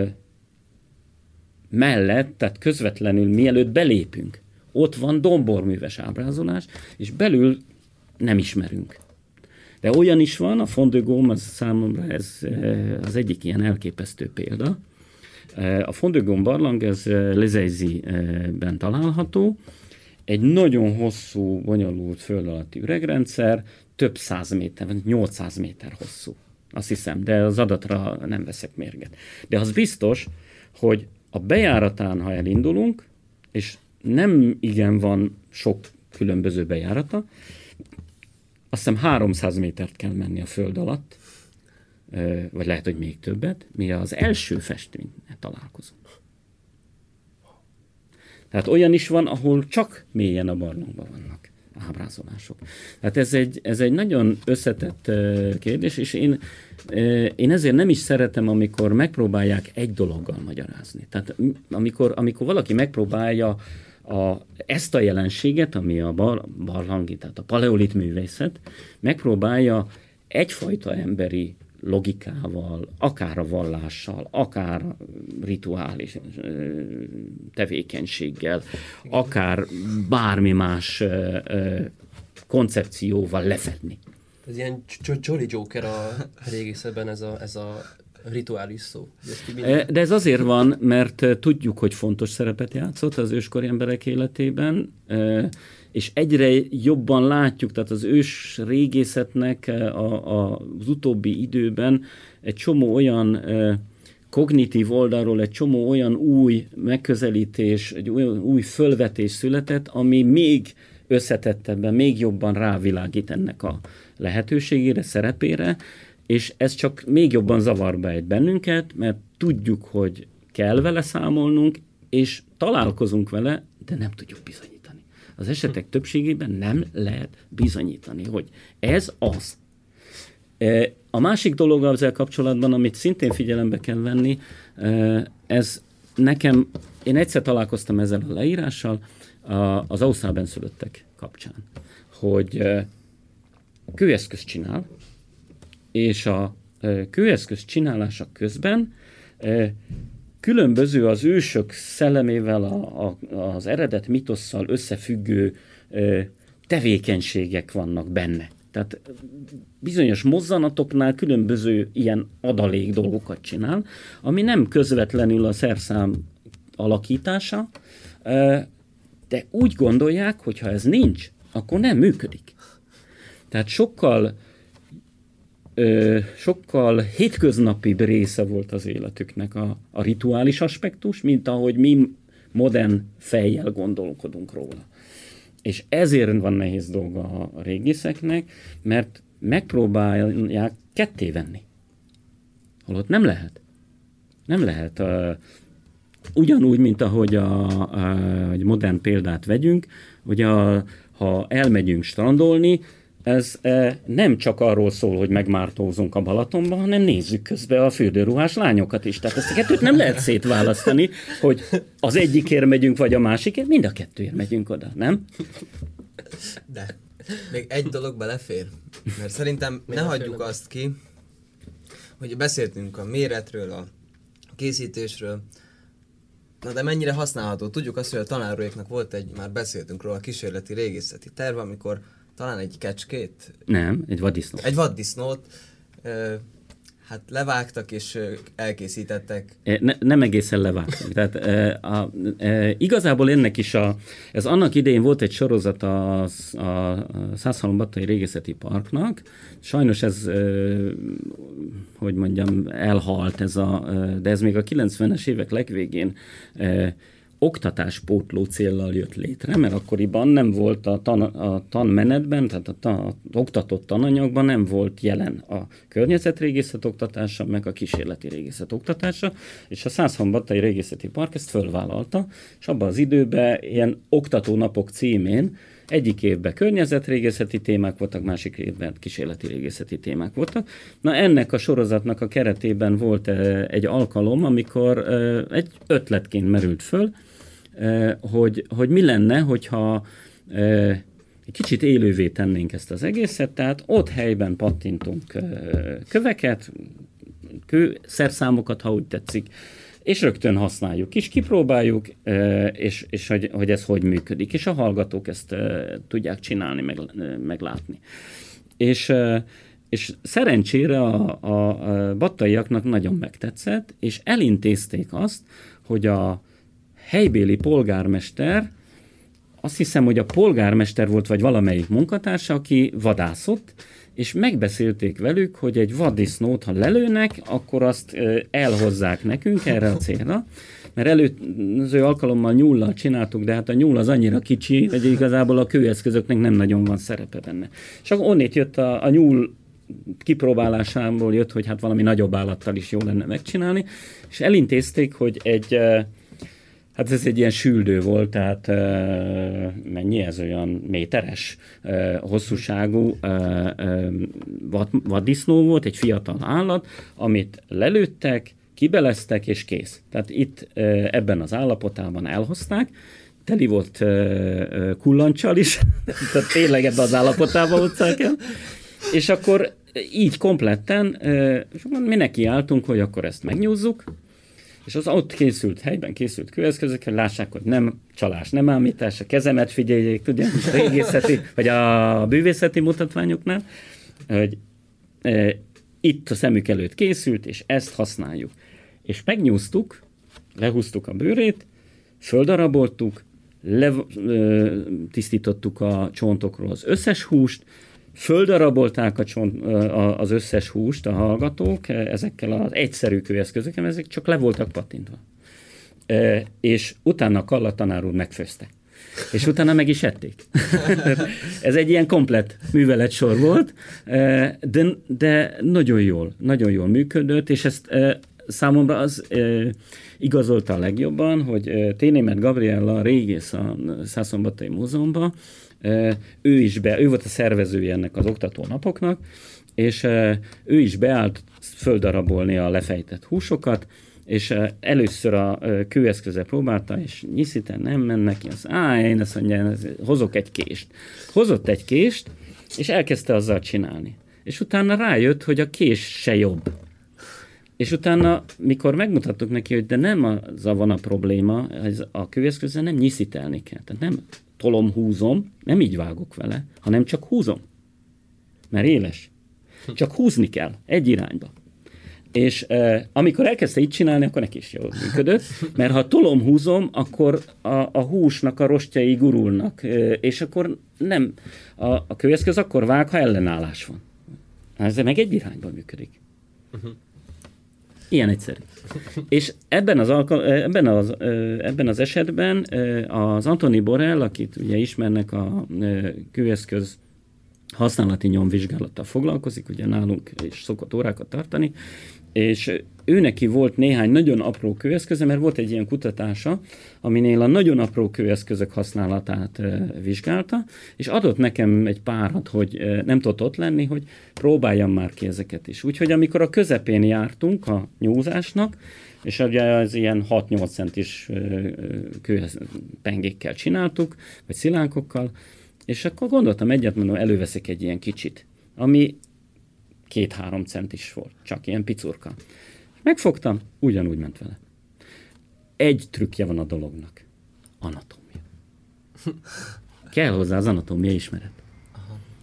mellett, tehát közvetlenül mielőtt belépünk, ott van domborműves ábrázolás, és belül nem ismerünk. De olyan is van, a Fondegóm, az számomra ez az egyik ilyen elképesztő példa. A Fondegóm barlang, ez Lezeizi-ben található, egy nagyon hosszú, bonyolult föld alatti üregrendszer, több száz méter, 800 méter hosszú. Azt hiszem, de az adatra nem veszek mérget. De az biztos, hogy a bejáratán, ha elindulunk, és nem igen van sok különböző bejárata, azt hiszem 300 métert kell menni a föld alatt, vagy lehet, hogy még többet, mi az első festménnyel találkozunk. Tehát olyan is van, ahol csak mélyen a barlangban vannak ábrázolások. Tehát ez egy, ez egy nagyon összetett kérdés, és én, én ezért nem is szeretem, amikor megpróbálják egy dologgal magyarázni. Tehát amikor, amikor valaki megpróbálja a, ezt a jelenséget, ami a bar, barlangi, tehát a paleolit művészet, megpróbálja egyfajta emberi logikával, akár a vallással, akár rituális tevékenységgel, akár bármi más koncepcióval lefedni.
Ez ilyen Jolly Joker a régészetben ez a, ez a rituális szó.
De ez azért van, mert tudjuk, hogy fontos szerepet játszott az őskori emberek életében, és egyre jobban látjuk, tehát az ős régészetnek a, a, az utóbbi időben egy csomó olyan kognitív oldalról egy csomó olyan új megközelítés, egy olyan új fölvetés született, ami még összetettebben, még jobban rávilágít ennek a lehetőségére, szerepére, és ez csak még jobban zavarba egy bennünket, mert tudjuk, hogy kell vele számolnunk, és találkozunk vele, de nem tudjuk bizonyítani. Az esetek többségében nem lehet bizonyítani, hogy ez az. E, a másik dolog ezzel kapcsolatban, amit szintén figyelembe kell venni, e, ez nekem, én egyszer találkoztam ezzel a leírással az Ausztrál benszülöttek kapcsán, hogy e, kőeszköz csinál, és a kőeszköz csinálása közben különböző az ősök szellemével, a, a, az eredet mitosszal összefüggő tevékenységek vannak benne. Tehát bizonyos mozzanatoknál különböző ilyen adalék dolgokat csinál, ami nem közvetlenül a szerszám alakítása, de úgy gondolják, hogy ha ez nincs, akkor nem működik. Tehát sokkal ö, sokkal hétköznapi része volt az életüknek a, a rituális aspektus, mint ahogy mi modern fejjel gondolkodunk róla. És ezért van nehéz dolga a régészeknek, mert megpróbálják ketté venni. Holott nem lehet. Nem lehet. Uh, ugyanúgy, mint ahogy a, a, egy modern példát vegyünk, hogy a, ha elmegyünk strandolni, ez e, nem csak arról szól, hogy megmártózunk a Balatonban, hanem nézzük közben a fürdőruhás lányokat is. Tehát ezt a kettőt nem lehet szétválasztani, hogy az egyikért megyünk, vagy a másikért, mind a kettőért megyünk oda, nem?
De még egy dolog belefér, mert szerintem ne hagyjuk azt ki, hogy beszéltünk a méretről, a készítésről, Na de mennyire használható? Tudjuk azt, hogy a tanáróiknak volt egy, már beszéltünk róla, a kísérleti régészeti terv, amikor talán egy kecskét?
Nem, egy vaddisznót.
Egy vaddisznót. Hát levágtak és elkészítettek.
Ne, nem egészen levágtak. Tehát e, a, e, igazából ennek is a, ez annak idején volt egy sorozat a, a Százhalombattai Régészeti Parknak. Sajnos ez, e, hogy mondjam, elhalt ez a, de ez még a 90-es évek legvégén e, oktatáspótló céllal jött létre, mert akkoriban nem volt a, tan, a tanmenetben, tehát a, tan, a oktatott tananyagban nem volt jelen a környezetrégészet oktatása, meg a kísérleti régészet oktatása, és a Százhambattai Régészeti Park ezt fölvállalta, és abban az időben ilyen oktatónapok címén egyik évben környezetrégészeti témák voltak, másik évben kísérleti régészeti témák voltak. Na ennek a sorozatnak a keretében volt eh, egy alkalom, amikor eh, egy ötletként merült föl, hogy, hogy mi lenne, hogyha egy kicsit élővé tennénk ezt az egészet, tehát ott helyben pattintunk köveket, kőszerszámokat, ha úgy tetszik, és rögtön használjuk is, kipróbáljuk, és, és hogy, hogy ez hogy működik, és a hallgatók ezt tudják csinálni, meg, meglátni. És, és szerencsére a, a, a battaiaknak nagyon megtetszett, és elintézték azt, hogy a, helybéli polgármester, azt hiszem, hogy a polgármester volt, vagy valamelyik munkatársa, aki vadászott, és megbeszélték velük, hogy egy vaddisznót, ha lelőnek, akkor azt elhozzák nekünk erre a célra, mert előző alkalommal nyullal csináltuk, de hát a nyúl az annyira kicsi, hogy igazából a kőeszközöknek nem nagyon van szerepe benne. És akkor onnét jött a, a nyúl kipróbálásából jött, hogy hát valami nagyobb állattal is jó lenne megcsinálni, és elintézték, hogy egy Hát ez egy ilyen süldő volt, tehát mennyi ez olyan méteres hosszúságú vad, vaddisznó volt, egy fiatal állat, amit lelőttek, kibeleztek és kész. Tehát itt ebben az állapotában elhozták, teli volt kullancsal is, <laughs> tehát tényleg ebben az állapotában hozták el, és akkor így kompletten, és mi nekiálltunk, hogy akkor ezt megnyúzzuk, és az ott készült, helyben készült kőeszközökkel, lássák, hogy nem csalás, nem ámítás, a kezemet figyeljék, tudják, a régészeti, vagy a bűvészeti mutatványoknál, hogy e, itt a szemük előtt készült, és ezt használjuk. És megnyúztuk, lehúztuk a bőrét, földaraboltuk, letisztítottuk a csontokról az összes húst, földarabolták a csont, a, az összes húst a hallgatók ezekkel az egyszerű kőeszközökkel, ezek csak le voltak patintva. E, és utána Kalla tanár úr megfőzte. És utána meg is ették. <laughs> Ez egy ilyen komplet műveletsor volt, de, de nagyon jól, nagyon jól működött, és ezt számomra az igazolta a legjobban, hogy Ténémet Gabriella, régész a Szászombatai Múzeumban, ő is be, ő volt a szervezője ennek az oktató napoknak, és ő is beállt földarabolni a lefejtett húsokat, és először a kőeszköze próbálta, és nyisziten nem mennek, az á, én azt mondja, hozok egy kést. Hozott egy kést, és elkezdte azzal csinálni. És utána rájött, hogy a kés se jobb. És utána, mikor megmutattuk neki, hogy de nem az van a probléma, ez a kőeszközzel nem nyiszítelni kell. Tehát nem tolom, húzom, nem így vágok vele, hanem csak húzom. Mert éles. Csak húzni kell, egy irányba. És eh, amikor elkezdte így csinálni, akkor neki is jól működött, mert ha tolom, húzom, akkor a, a húsnak a rostjai gurulnak, és akkor nem, a, a kőeszköz akkor vág, ha ellenállás van. Ez meg egy irányba működik. Uh-huh. Ilyen egyszerű. És ebben az, alkal- ebben, az, ebben az esetben az Antoni Borrell, akit ugye ismernek a kőeszköz használati nyomvizsgálattal foglalkozik, ugye nálunk is szokott órákat tartani, és ő neki volt néhány nagyon apró kőeszköze, mert volt egy ilyen kutatása, aminél a nagyon apró kőeszközök használatát vizsgálta, és adott nekem egy párat, hogy nem tudott ott lenni, hogy próbáljam már ki ezeket is. Úgyhogy amikor a közepén jártunk a nyúzásnak, és ugye az ilyen 6-8 centis kőpengékkel csináltuk, vagy szilánkokkal, és akkor gondoltam egyet, mondom, előveszek egy ilyen kicsit, ami két-három centis volt, csak ilyen picurka. Megfogtam, ugyanúgy ment vele. Egy trükkje van a dolognak. Anatómia. Kell hozzá az anatómia ismeret.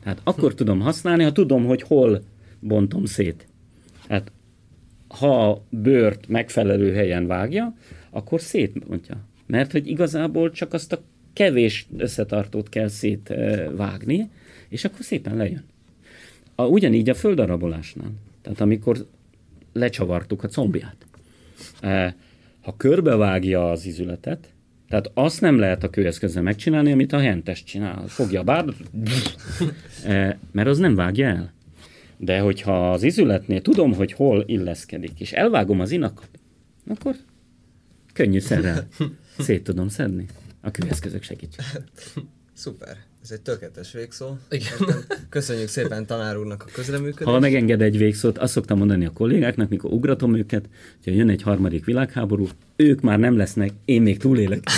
Tehát akkor tudom használni, ha tudom, hogy hol bontom szét. Hát ha a bőrt megfelelő helyen vágja, akkor szétbontja. Mert hogy igazából csak azt a kevés összetartót kell szétvágni, és akkor szépen lejön. A, ugyanígy a földarabolásnál. Tehát amikor lecsavartuk a combját. E, ha körbevágja az izületet, tehát azt nem lehet a kőeszközzel megcsinálni, amit a hentes csinál. Fogja a bár, e, mert az nem vágja el. De hogyha az izületnél tudom, hogy hol illeszkedik, és elvágom az inakat, akkor könnyű szerrel <laughs> szét tudom szedni. A kőeszközök segítségével.
Szuper. Ez egy tökéletes végszó. Igen. Köszönjük szépen tanár úrnak a közreműködést.
Ha megenged egy végszót, azt szoktam mondani a kollégáknak, mikor ugratom őket, hogy jön egy harmadik világháború, ők már nem lesznek, én még túlélek. <laughs>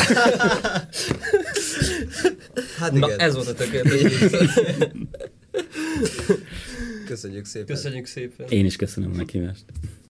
hát igen. Na, ez volt a tökéletes
Köszönjük szépen.
Köszönjük szépen.
Én is köszönöm a meghívást.